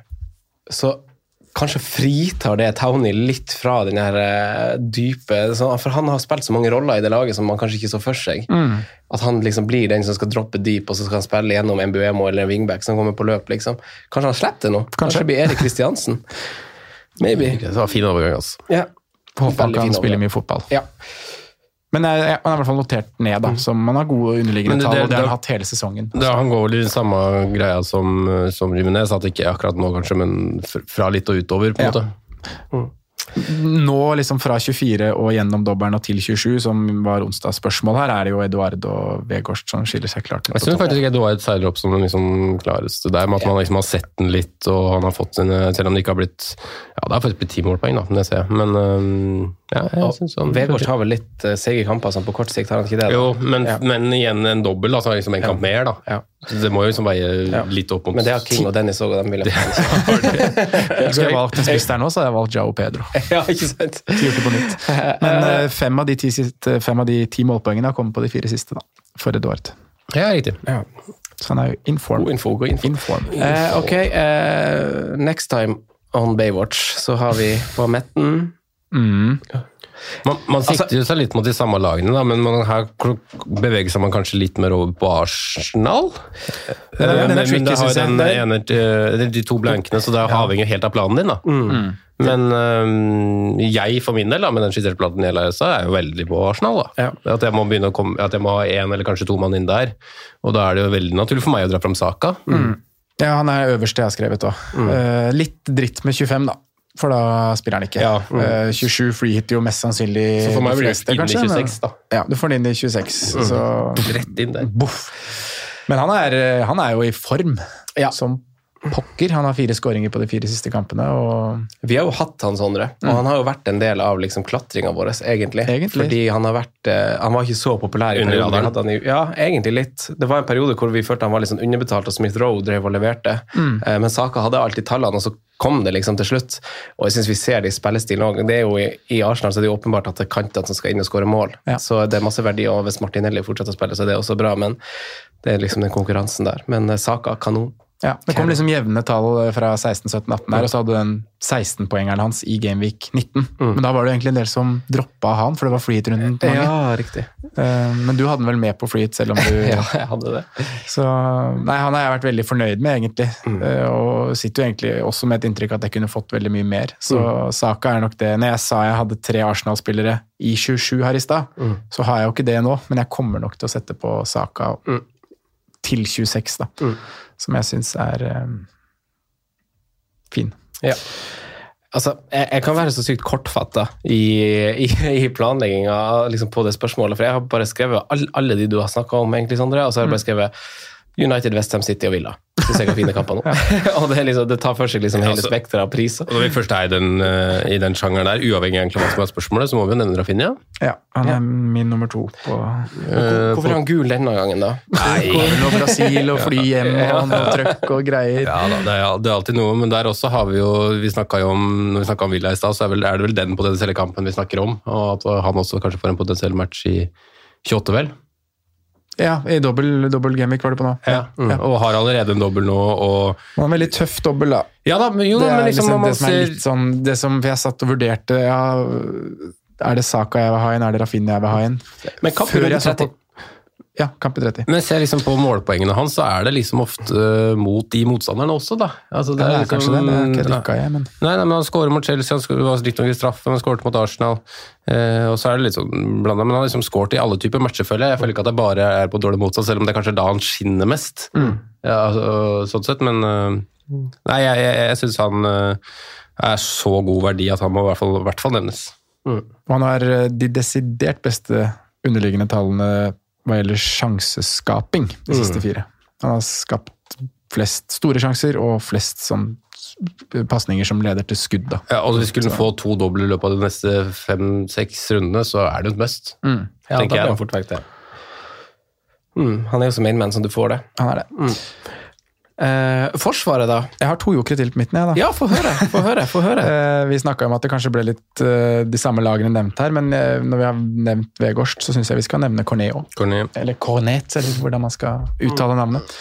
så kanskje fritar det Townie litt fra den her eh, dype For han har spilt så mange roller i det laget som man kanskje ikke så for seg. At han liksom blir den som skal droppe deep, og så skal han spille gjennom en Buemo eller en wingback som kommer på løp. liksom. Kanskje han slipper det nå? Kanskje, Kanskje. det blir Erik Kristiansen? Maybe. Det var fin overgang, altså. Ja. håper han kan spille mye fotball. Ja. Men jeg, jeg, han er i hvert fall notert ned, da, som han har gode underliggende tall, og det har han hatt hele sesongen. Det, han går vel i samme greia som, som Jimenez, at ikke akkurat nå kanskje, men fra litt og utover, på en Ja. måte. Nå liksom fra 24 og gjennom dobbelen og til 27, som var onsdags spørsmål her, er det jo Eduard og Vegårst som skiller seg klart ut. Jeg syns faktisk Eduard seiler opp som den liksom klareste der, med at man liksom har sett den litt, og han har fått sine Selv om det ikke har blitt Ja, det har faktisk blitt ti målpoeng, da, det ser jeg, men øhm, ja, jeg Og synes han Vegård har vel litt uh, seige kamper sånn på kort sikt, har han ikke det? da? Jo, men, Ja. men igjen en dobbel, altså liksom en kamp mer, da. Ja. Så Det må jo liksom veie Ja. litt opp mot Men det har King og Dennis òg, og de vil jeg faen ikke Skulle jeg valgt en spiss der nå, så hadde jeg valgt Jao Pedro. Ja, ikke sant? Gjort det på nytt. Men uh, fem av de ti, siste, fem av de ti målpoengene har kommet på de fire siste, da. For Eduard. Ja, riktig. Ja. Så han er jo inform. God info, god info. Inform. Uh, ok, eh, next time on Baywatch så har vi på Metten Mm. Man, man Altså- sikter jo seg litt mot de samme lagene, da, men man, her beveger seg man kanskje litt mer over på Arsenal. Det er- den men, men det har den Det er- ene, eh, de to blankene, så det er avhengig helt av planen din. da. Mm. Men øhm, jeg for min del, da, med den skisserte planen jeg leste, er jo veldig på Arsenal. da. Ja. At jeg må begynne å komme, at jeg må ha én eller kanskje to mann inn der. Og da er det jo veldig naturlig for meg å dra fram Saka. Ja, han er øverste jeg har skrevet òg. litt dritt med 25, da. For da spiller han ikke. Ja. Eh, 27 free jo mest sannsynlig Så for meg blir det inn i kanskje, 26, da. Ja, du får den inn i 26. Så Rett inn der. boff. Men han er, eh, han er jo i form Ja. som pokker. Han har fire skåringer på de fire siste kampene. og Vi har jo hatt han Sondre, og han har jo vært en del av liksom klatringa vår, egentlig. Egentlig. Fordi han har vært eh, Han var ikke så populær i perioden. Hadde han i, ja, egentlig litt. Det var en periode hvor vi følte han var litt sånn underbetalt, og Smith Rowe drev og leverte. Eh, men Saka hadde alltid tallene, og så kom det liksom til slutt. Og jeg syns vi ser det i spillestilen òg. Det er jo i, I Arsenal så er det jo åpenbart at det er kantene som skal inn og skåre mål. Ja. Så det er masse verdi, og hvis Martinelli fortsetter å spille, så er det også bra. Men det er liksom den konkurransen der. Men eh, Saka, kanon. Ja, Det kom liksom jevne tall fra 16, 17, 18 der, og så hadde den 16-poengeren hans i Gameweek 19. Mm. Men da var det egentlig en del som droppa han, for det var freehit-runden mange. Ja, riktig. Eh, Men du hadde den vel med på freehit, selv om du Ja, jeg hadde det. Så nei, han har jeg vært veldig fornøyd med, egentlig. Mm. Eh, Og sitter jo egentlig også med et inntrykk at jeg kunne fått veldig mye mer. Så Mm. Saka er nok det. Når jeg sa jeg hadde tre Arsenal-spillere i 27 her i stad, Mm. så har jeg jo ikke det nå, men jeg kommer nok til å sette på Saka til 26, da. Mm. Som jeg syns er um, fin. Ja. Altså, jeg, jeg kan være så sykt kortfatta i, i, i planlegginga liksom på det spørsmålet, for jeg har bare skrevet all, alle de du har snakka om, egentlig, Sondre, og så har jeg bare skrevet United, Westham City og Villa. Syns jeg er fine kamper nå. og det, er liksom, det tar for seg liksom hele altså- spekteret av priser. Og når vi først er i den, uh, i den sjangeren der, uavhengig av hva som er spørsmålet, så må vi jo nevne Rafinha. Ja, han er min nummer to på uh, Hvorfor er han gul denne gangen, da? Nei. og Brasil og fly hjem og noe trøkk og greier. Ja da, det er, det er alltid noe, men der også har vi jo Vi snakka jo om når vi snakka om Villa i stad, så er, vel, er det vel den potensielle kampen vi snakker om. Og at han også kanskje får en potensiell match i 28, vel. Ja, i dobbel, dobbel gameweek var det på nå. Ja. Mm. Og har allerede en dobbel nå, og Man er en veldig tøff dobbel, da. Ja da, men jo, det er men liksom liksom, det som er litt sånn Det som jeg satt og vurderte ja, Er det Saka jeg vil ha inn? Er det Rafinha jeg vil ha inn? Men Før jeg satt på- 30. Ja, kamp i 30. Men ser liksom på målpoengene hans, så er det liksom ofte eh, mot de motstanderne også, da. Altså, Det er, liksom- kanskje det. Det er ikke rykka jeg, men Nei, nei, men Han skårer mot Chelsea, han var litt i straffe, men han skåret mot Arsenal. Eh, og så er det litt sånn blanda, men han har liksom skåret i alle typer matcher, føler jeg. Jeg føler ikke at det bare er på dårlig motstand, selv om det er kanskje da han skinner mest. Ja, altså, sånn sett, men eh, Nei, jeg, jeg, jeg syns han eh, er så god verdi at han må i hvert fall, i hvert fall nevnes. Mm. han har de desidert beste underliggende tallene hva gjelder sjanseskaping, de siste fire. Han har skapt flest store sjanser og flest sånn pasninger som leder til skudd. Da. Ja, og hvis vi skulle få to doble i løpet av de neste fem-seks rundene, så er det jo et must. Ja, tenker jeg. han fort vekk det. Mm, han er jo så mainman som du får det. Han er det. Eh, forsvaret, da? Jeg har to jokere til på midten, jeg, da. Ja, få høre! Få høre, få høre. Eh, Vi snakka om at det kanskje ble litt eh, de samme lagene nevnt her, men eh, når vi har nevnt Vegårst, så syns jeg vi skal nevne Corneo. Cornet. Eller Cornet, eller hvordan man skal uttale navnet.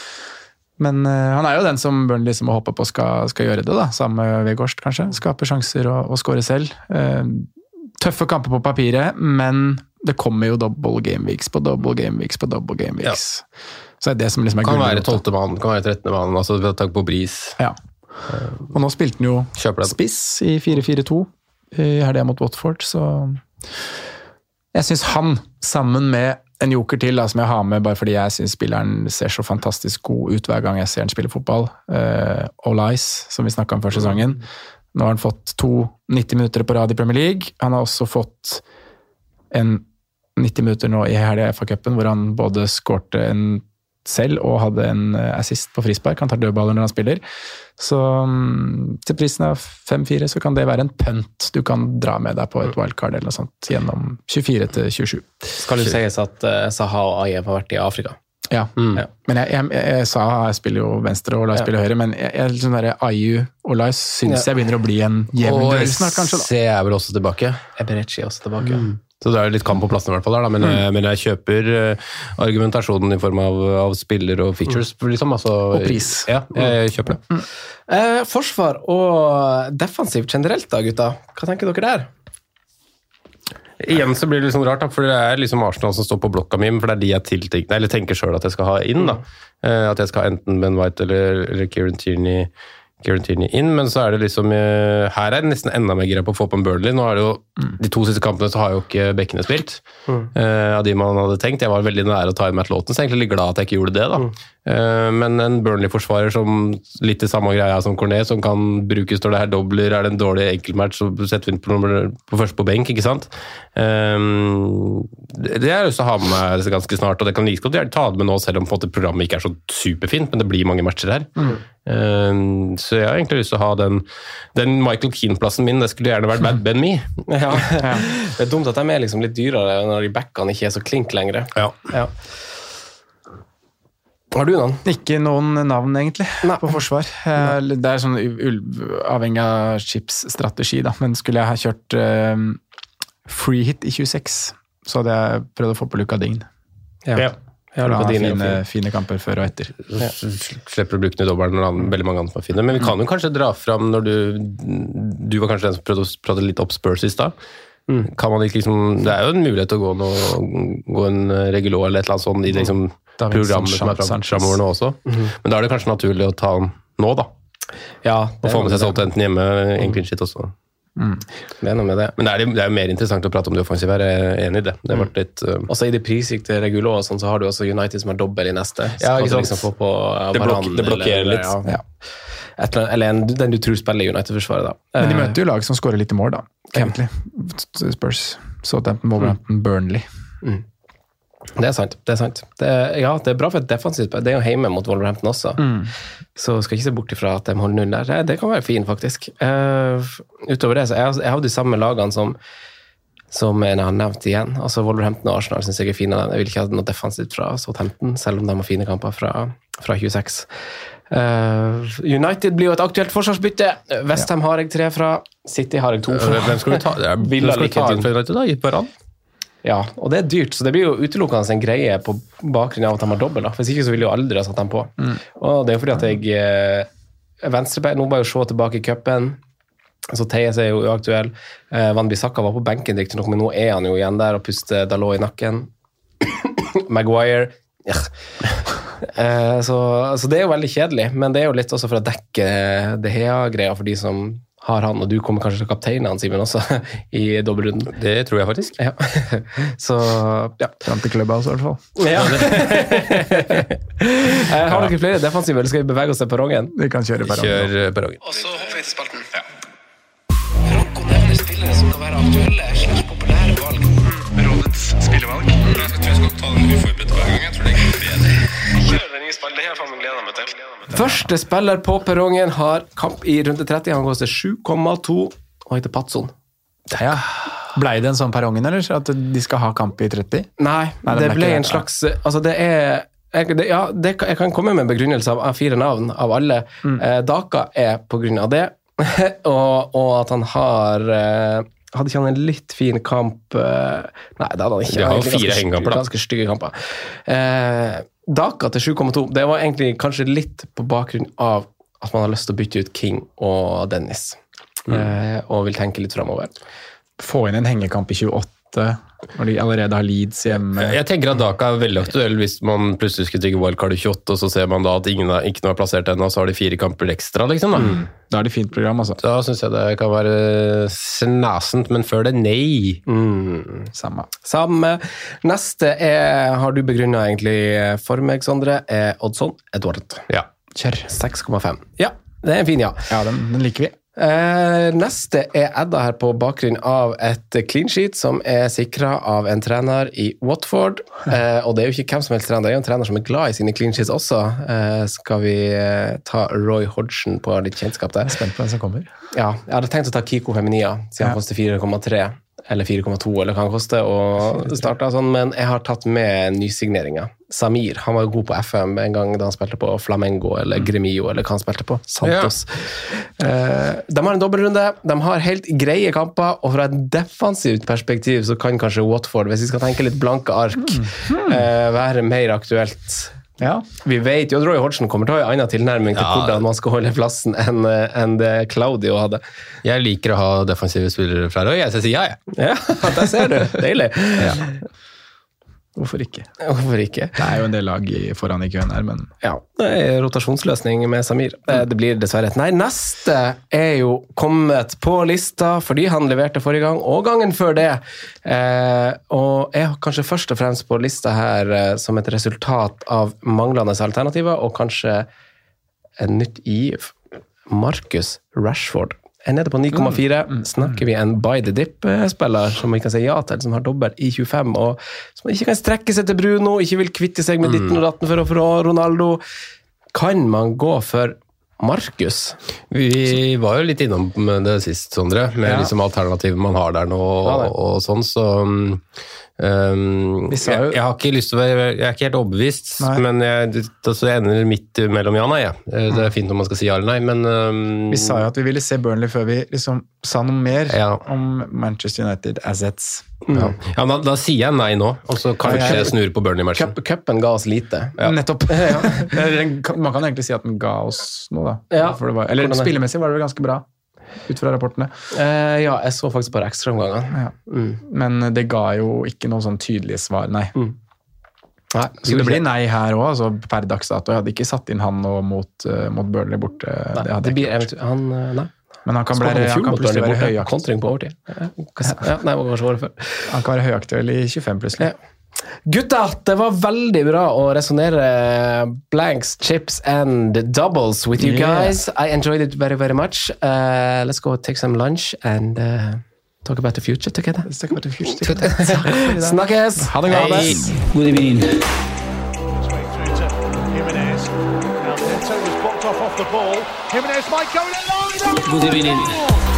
Men eh, han er jo den som Burnley liksom håper håpe på skal, skal gjøre det, da, sammen med Vegårst, kanskje. Skape sjanser og, og skåre selv. Eh, tøffe kamper på papiret, men det kommer jo double game weeks på double game weeks på double game weeks. Så det er det som liksom er Kan være tolvte mann, kan være trettende mann, altså ved takk på bris. Ja. Og nå spilte han jo spiss i 4-4-2 i helga mot Watford, så Jeg syns han, sammen med en joker til da, som jeg har med bare fordi jeg syns spilleren ser så fantastisk god ut hver gang jeg ser han spille fotball, uh, Olais, som vi snakka om før sesongen. Nå har han fått to 90 minutter på rad i Premier League. Han har også fått en 90 minutter nå i helga i FA-cupen, hvor han både skårte en selv og hadde en eh, assist på frispark. Han tar dødballer når han spiller. Så mm, til prisen av 5-4 så kan det være en punt du kan dra med deg på et wildcard eller noe sånt gjennom 24 til 27. Skal det sies at eh, Saha og Ayev har vært i Afrika? Ja. Ja. Men jeg, jeg, jeg, sa jeg spiller jo venstre og Lars Ja. spiller høyre, men jeg, jeg, sånn der Ayu og Lars syns Ja. jeg begynner å bli en jevn Og duell snart, kanskje. da. Se er vel også tilbake. Eberechi er også tilbake. Så det er litt kamp på plassene, i hvert fall der. Men, jeg, men jeg kjøper eh, argumentasjonen i form av, av spiller og features, liksom. Altså, Og pris. Ja, jeg kjøper det. Eh, forsvar og defensivt generelt, da, gutta. Hva tenker dere der? Igjen så blir det liksom rart, da, for det er liksom Arsenal som står på blokka mi, for det er de jeg tiltenker, eller tenker sjøl at jeg skal ha inn. da. Eh, At jeg skal ha enten Ben White eller, eller Kieran Tierney, Kieran Tierney inn, men så er det liksom eh, Her er det nesten enda mer gira på å få på en Burnley. Nå er det jo, De to siste kampene så har jo ikke bekkene spilt, eh, av de man hadde tenkt. Jeg var veldig nære å ta inn Matt Lawton, så jeg er egentlig litt glad at jeg ikke gjorde det. da. Eh, Men en Burnley-forsvarer som litt i samme greia som Cornet, som kan brukes når det er dobler, er det en dårlig enkeltmatch, så setter vi den på, på først på benk, ikke sant? Eh, Det har jeg lyst til å ha med meg ganske snart, og det kan like godt gjerne ta det med nå, selv om på en måte programmet ikke er så superfint, men det blir mange matcher her. Eh, Så jeg har egentlig lyst til å ha den, den Michael Keane-plassen min, det skulle gjerne vært Bad Ben Me. Ja. Det er dumt at de er liksom litt dyrere når de backene ikke er så klink lenger. Ja. Ja. Har du noen? Ikke noen navn, egentlig, på forsvar. Nei. Det er sånn avhengig av chips-strategi, da. Men skulle jeg ha kjørt eh, free hit i 26, så hadde jeg prøvd å få på Luka Dign. Ja. Ja. Har er fine, fine kamper før og etter. Ja. Slipper å bruke den i dobbelen når han, veldig mange andre er fine. Men vi kan jo kanskje dra fram når du Du var kanskje den som prøvde å prate litt opp Spurs i stad. Kan man ikke liksom Det er jo en mulighet til å gå, noe, gå en regulå eller et eller annet sånt i det liksom, programmet som er fram, framover nå også. Men da er det kanskje naturlig å ta den nå, da. Ja, Og få med seg Southampton hjemme. En clean shit også. Det er noe med det. Men det er, det er jo mer interessant å prate om det offensive her, jeg er enig i det. Det har vært litt uh, Også i det Regulå og sånn, så har du også United som har dobbel i neste. Ja, ikke sant. liksom på uh, Det blok- det blokkerer eller- litt. Ja. Et eller, annet- eller en, den du tror spiller i United-forsvaret, da. Men de Eh, møter jo lag som skårer litt i mål, da. Egentlig. Spurs, Southampton, Wolverhampton, Burnley. Det er sant. Det er sant. Det er, ja, det er bra for et defensivt. Det er jo hjemme mot Wolverhampton også. Så skal ikke se bort ifra at de holder null der. Det- kan være fint, faktisk. Uh, utover det, så jeg, jeg har de samme lagene som som jeg har nevnt igjen. Altså Wolverhampton og Arsenal syns jeg er fine. Jeg vil ikke ha noe defensivt fra Southampton, selv om de har fine kamper fra, fra 26. Uh, United blir jo et aktuelt forsvarsbytte. Westham har jeg tre fra. City har jeg to fra. Hvem skal du ta? Er, hvem skal du ta inn fra United, da? Gitt Varan? Ja, og det er dyrt, så det blir jo utelukkende en greie på bakgrunn av at de har dobbel. Hvis ikke så ville jo aldri ha satt dem på. Og det er jo fordi at jeg eh, Venstrebein Nå bare se tilbake i cupen. Så Theis er jo uaktuell. Eh, Van Bissaka var på benken, riktignok, men nå er han jo igjen der og puster Dalot i nakken. Maguire ja. Eh, så, så det er jo veldig kjedelig, men det er jo litt også for å dekke det Hea-greia for de som har han, og du kommer kanskje til kapteinen hans, Simen, også, i dobbeltrunden. Det tror jeg faktisk. Ja. Så ja. Fram til Clubhouse, i hvert fall. ja. Eh, Har dere flere defensive, eller skal vi bevege oss til perrongen? Vi kan kjøre perrongen. Kjør eh, perrongen. Og så hopper vi til spalten. Franco nevner spillere som kan være aktuelle slags populære valg. Rådets spillevalg. Jeg tror jeg skal ta den uforberedt hver Første spiller på perrongen har kamp i runde 30. Han koster 7,2 og heter Patson. Ja. Blei det en sånn perrongen, eller? At de skal ha kamp i 30? Nei, Nei, det det ble en slags Altså, det er jeg, det, ja, det, kan- jeg kan komme med en begrunnelse av, av fire navn av alle. Mm. Eh, Daka er på grunn av det, og, og at han har eh, Hadde ikke han en litt fin kamp eh, Nei, det hadde han ikke. De har fire hengekamper, da. Ganske stygge kamper. Eh, Daka til 7,2. Det var egentlig kanskje litt på bakgrunn av at man har lyst til å bytte ut King og Dennis. Mm. Eh, og vil tenke litt framover. Få inn en hengekamp i 28, når de allerede har Leeds hjemme. Jeg tenker at Daka er veldig aktuell hvis man plutselig skulle trygge wildcard i 28, og så ser man da at ingen er, ikke noe er plassert ennå, og så har de fire kamper ekstra, liksom. da. Da er det fint program, altså. Da syns jeg det kan være snasent, men før det, nei. Samme. Samme. Neste er, har du begrunna egentlig for meg, Sondre, er Oddson Edward. Ja. Kjør. 6,5. Ja, det er en fin ja. Ja, den, den liker vi. Eh, neste er Edda her på bakgrunn av et clean sheet som er sikra av en trener i Watford. Eh, og det er jo ikke hvem som helst trener, det er jo en trener som er glad i sine clean sheets også. Eh, skal vi eh, ta Roy Hodgson på litt kjennskap der? Spent på hvem som kommer. Ja, jeg hadde tenkt å ta Kiko Feminia, siden han koster 4,3 eller 4,2 eller hva han koster, og starta sånn, men jeg har tatt med nysigneringer. Samir, han var jo god på FM en gang da han spilte på Flamengo eller Gremio, eller hva han spilte på. Santos. Eh, de har en dobbeltrunde, de har helt greie kamper, og fra et defensivt perspektiv så kan kanskje Watford, hvis vi skal tenke litt blanke ark, eh, være mer aktuelt. Ja. Vi vet jo at Roy Hodgson kommer til å ha en annen tilnærming til Ja. hvordan man skal holde plassen enn en det Claudio hadde. Jeg liker å ha defensive spillere fra Roy, så jeg sier ja, jeg. Ja, der ser du. Deilig. Hvorfor ikke? Hvorfor ikke? Det er jo en del lag foran i køen her, men Ja, det er rotasjonsløsning med Samir. Eh, Det blir dessverre et nei. Neste er jo kommet på lista fordi han leverte forrige gang, og gangen før det. Eh, og er kanskje først og fremst på lista her eh, som et resultat av manglende alternativer, og kanskje en nytt giv. Marcus Rashford er nede på 9,4. Snakker vi en by the dip-spiller som vi kan si ja til, som har dobbel i 25, og som ikke kan strekke seg til Bruno, ikke vil kvitte seg med ditten og datten for å få Ronaldo. Kan man gå for Marcus? Vi var jo litt innom det sist, Sondre, med Ja. liksom alternativet man har der nå, og, og sånn, så mm, Um, jeg, jo- jeg har ikke lyst til å være Jeg er ikke helt overbevist, Nei. men jeg, det, altså, jeg ender midt mellom ja og nei. Ja. Eh, Det er fint om man skal si ja eller nei, men um, Vi sa jo at vi ville se Burnley før vi liksom sa noe mer Ja. om Manchester United assets. ja. Ja, da, da sier jeg nei nå, og så kanskje jeg snur på Burnley-matchen. Cup, cupen ga oss lite. Nettopp. Man kan egentlig si at den ga oss noe, da. Ja. For det var, eller er- spillemessig var det vel ganske bra, ut fra rapportene. Eh, ja, jeg så faktisk bare ekstraomgangene. Ja. Mm. Men det ga jo ikke noen sånn tydelige svar, nei. Nei, Så det blir nei her òg, altså, per dags dato. Jeg hadde ikke satt inn han nå mot, eh, mot Burnley borte. Nei, det hadde det jeg ikke Han, eh, nei. Men han kan, blære, han kan plutselig være høyaktig høyaktuell. Kontring på overtid. Ja, ja, nei, kanskje året før. Han kan være høyaktuell i 25, plutselig. Ja. Gutta, det var veldig bra å resonnere blanks, chips and doubles with you Yeah. guys. I enjoyed it very, very much. Uh, let's go take some lunch and uh, talk about the future together. Snakkes! Ha det godt. God evening. His way through to Jimenez. Good evening. was blocked